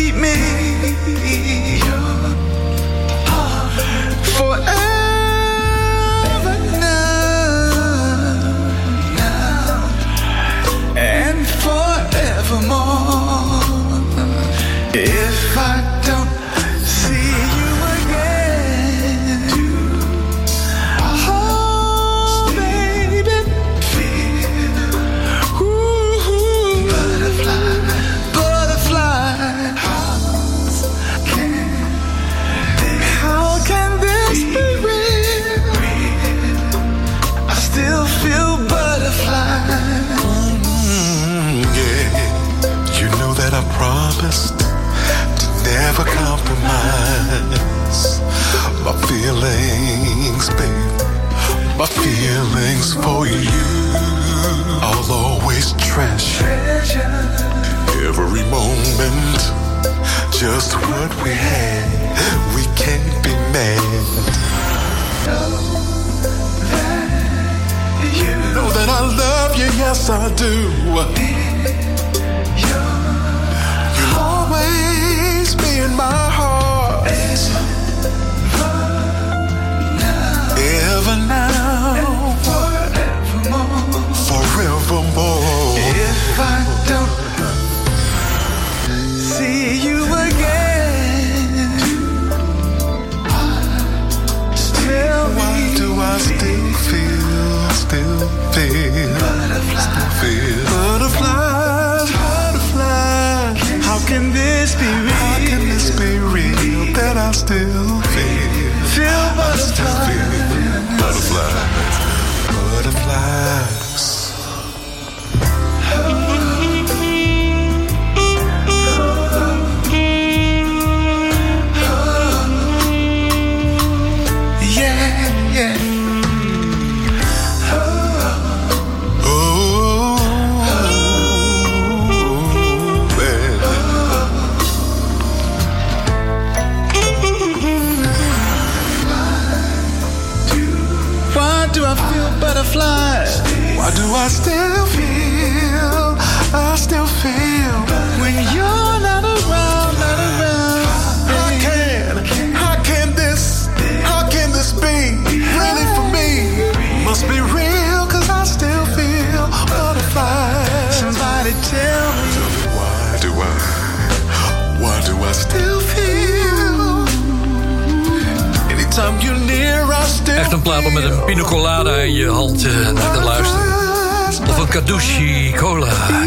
feelings, babe. My feelings for you. I'll always treasure every moment. Just what we had, we can't be mad. You know that I love you, yes I do. You'll always be in my Ever now, forevermore. If I don't see you again, tell me why do I still feel, still feel, still feel butterflies, butterflies? How can this be real? How can this be real that I still Butterfly. Butterfly. I still feel? I still feel when you're not around, not around. How can, how can this, how can this be really for me? Must be real, cause I still feel butterflies. Somebody tell me. Why do I, why do I still feel? Anytime you're near, I still Echt een plaat om met een pina colada in je hand eh, naar te luisteren. Kadushi Cola. Ah,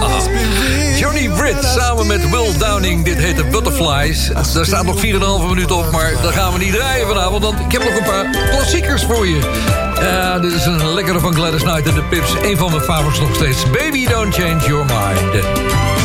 ah. [LAUGHS] Johnny Britt samen met Will Downing. Dit heet de Butterflies. Daar staat nog 4,5 minuten op, maar dat gaan we niet draaien vanavond. Want ik heb nog een paar klassiekers voor je. Dit is een lekkere van Gladys Knight en de Pips. Een van mijn favorites nog steeds. Baby, don't change your mind.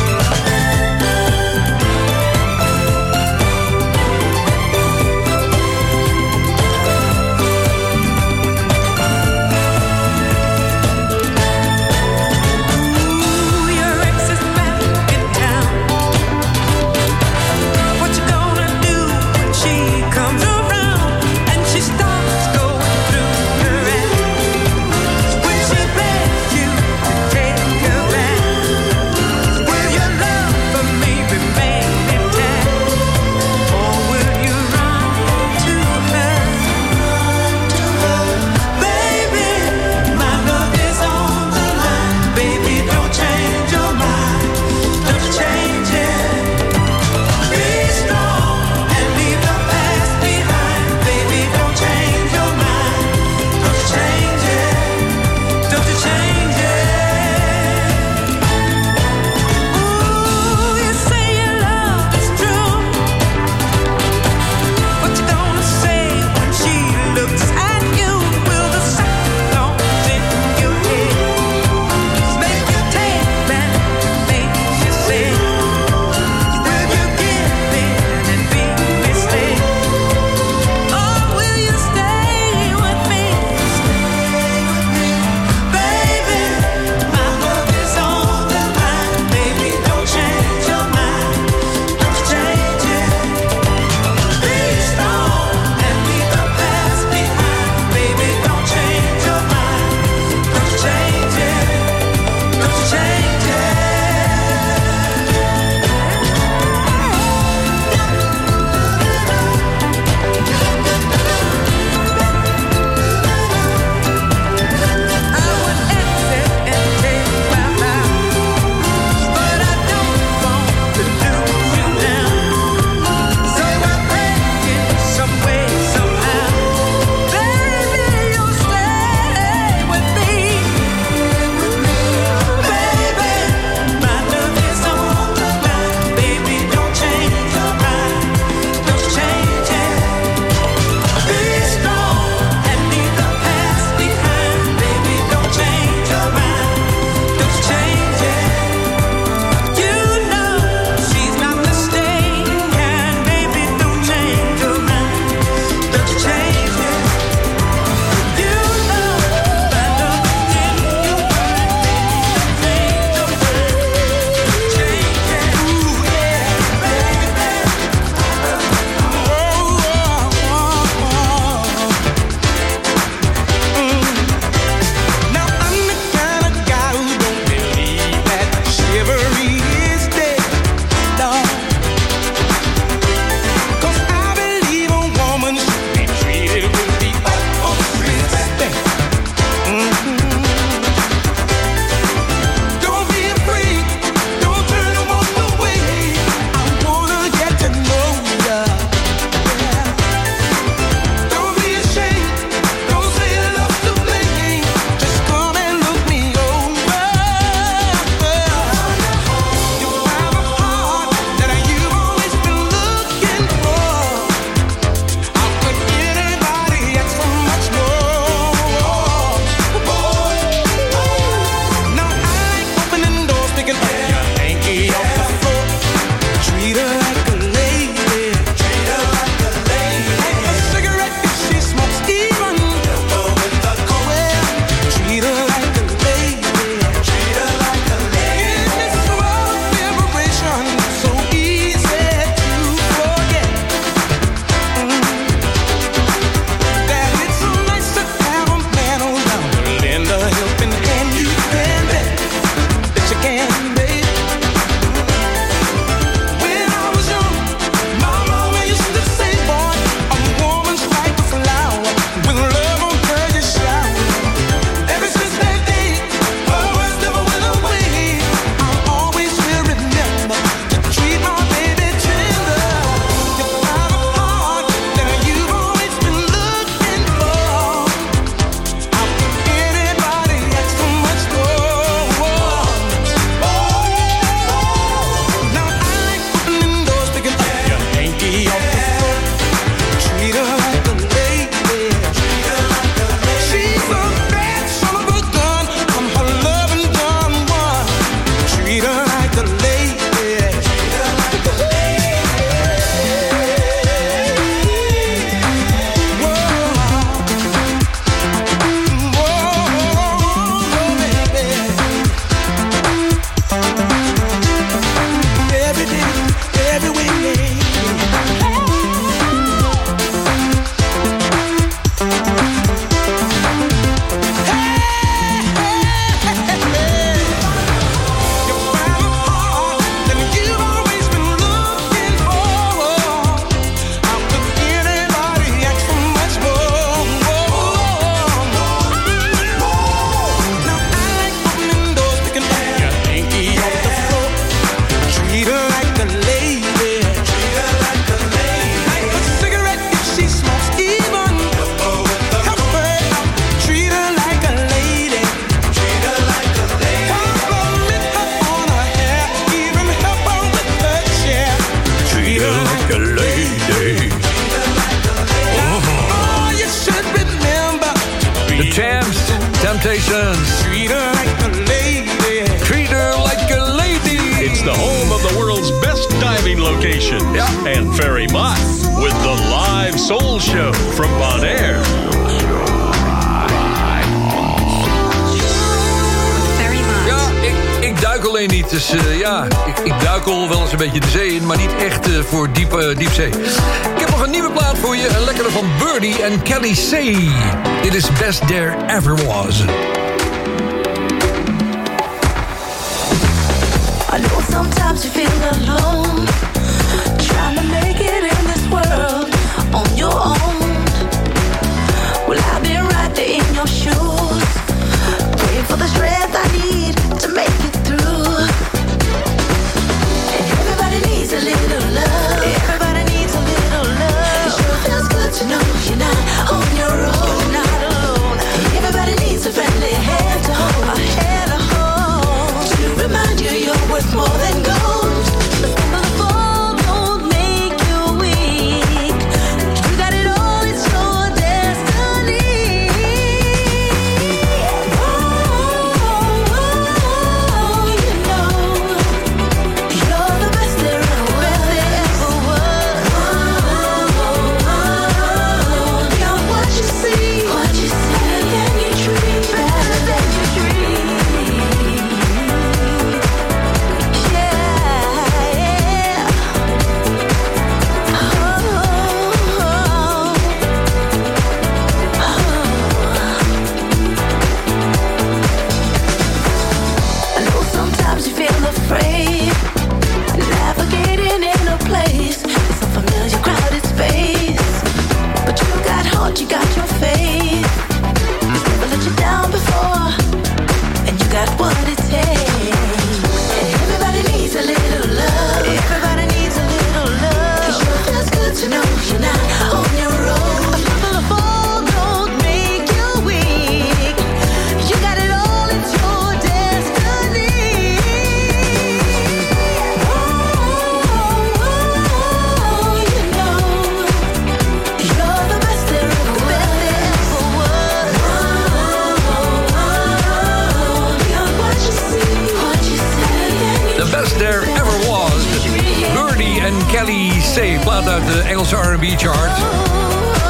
R&B chart.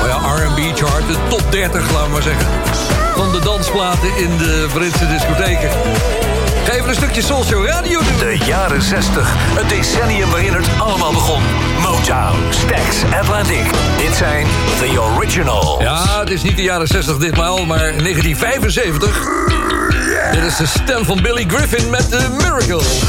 Oh ja, R&B chart, de top 30, laten we maar zeggen. Van de dansplaten in de Britse discotheken. Geef een stukje social Radio doen. De jaren 60, het decennium waarin het allemaal begon. Motown, Stax, Atlantic. Dit zijn The Originals. Ja, het is niet de jaren 60 ditmaal, maar 1975. Dit is de stem van Billy Griffin met The Miracles.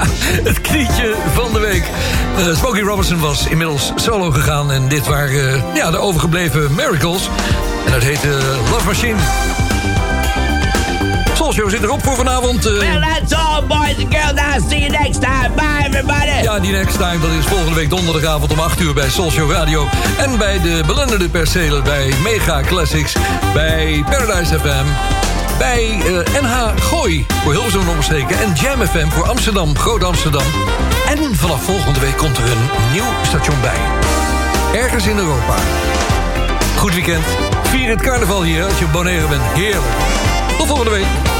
[LAUGHS] het knietje van de week. Eh, Smokey Robinson was inmiddels solo gegaan. En dit waren eh, ja, de overgebleven Miracles. En dat heette Love Machine. Soul Show zit erop voor vanavond. eh. Well, that's all, boys and girls. I'll see you next time. Bye, everybody. Ja, die next time, dat is volgende week donderdagavond om 8 uur bij Soul Show Radio. En bij de belenderde percelen bij Mega Classics, bij Paradise FM... bij eh, NH Gooi voor Hilversum en omstreken... en Jam FM voor Amsterdam, Groot Amsterdam. En vanaf volgende week komt er een nieuw station bij. Ergens in Europa. Goed weekend. Vier het carnaval hier als je Bonaire bent. Heerlijk. Tot volgende week.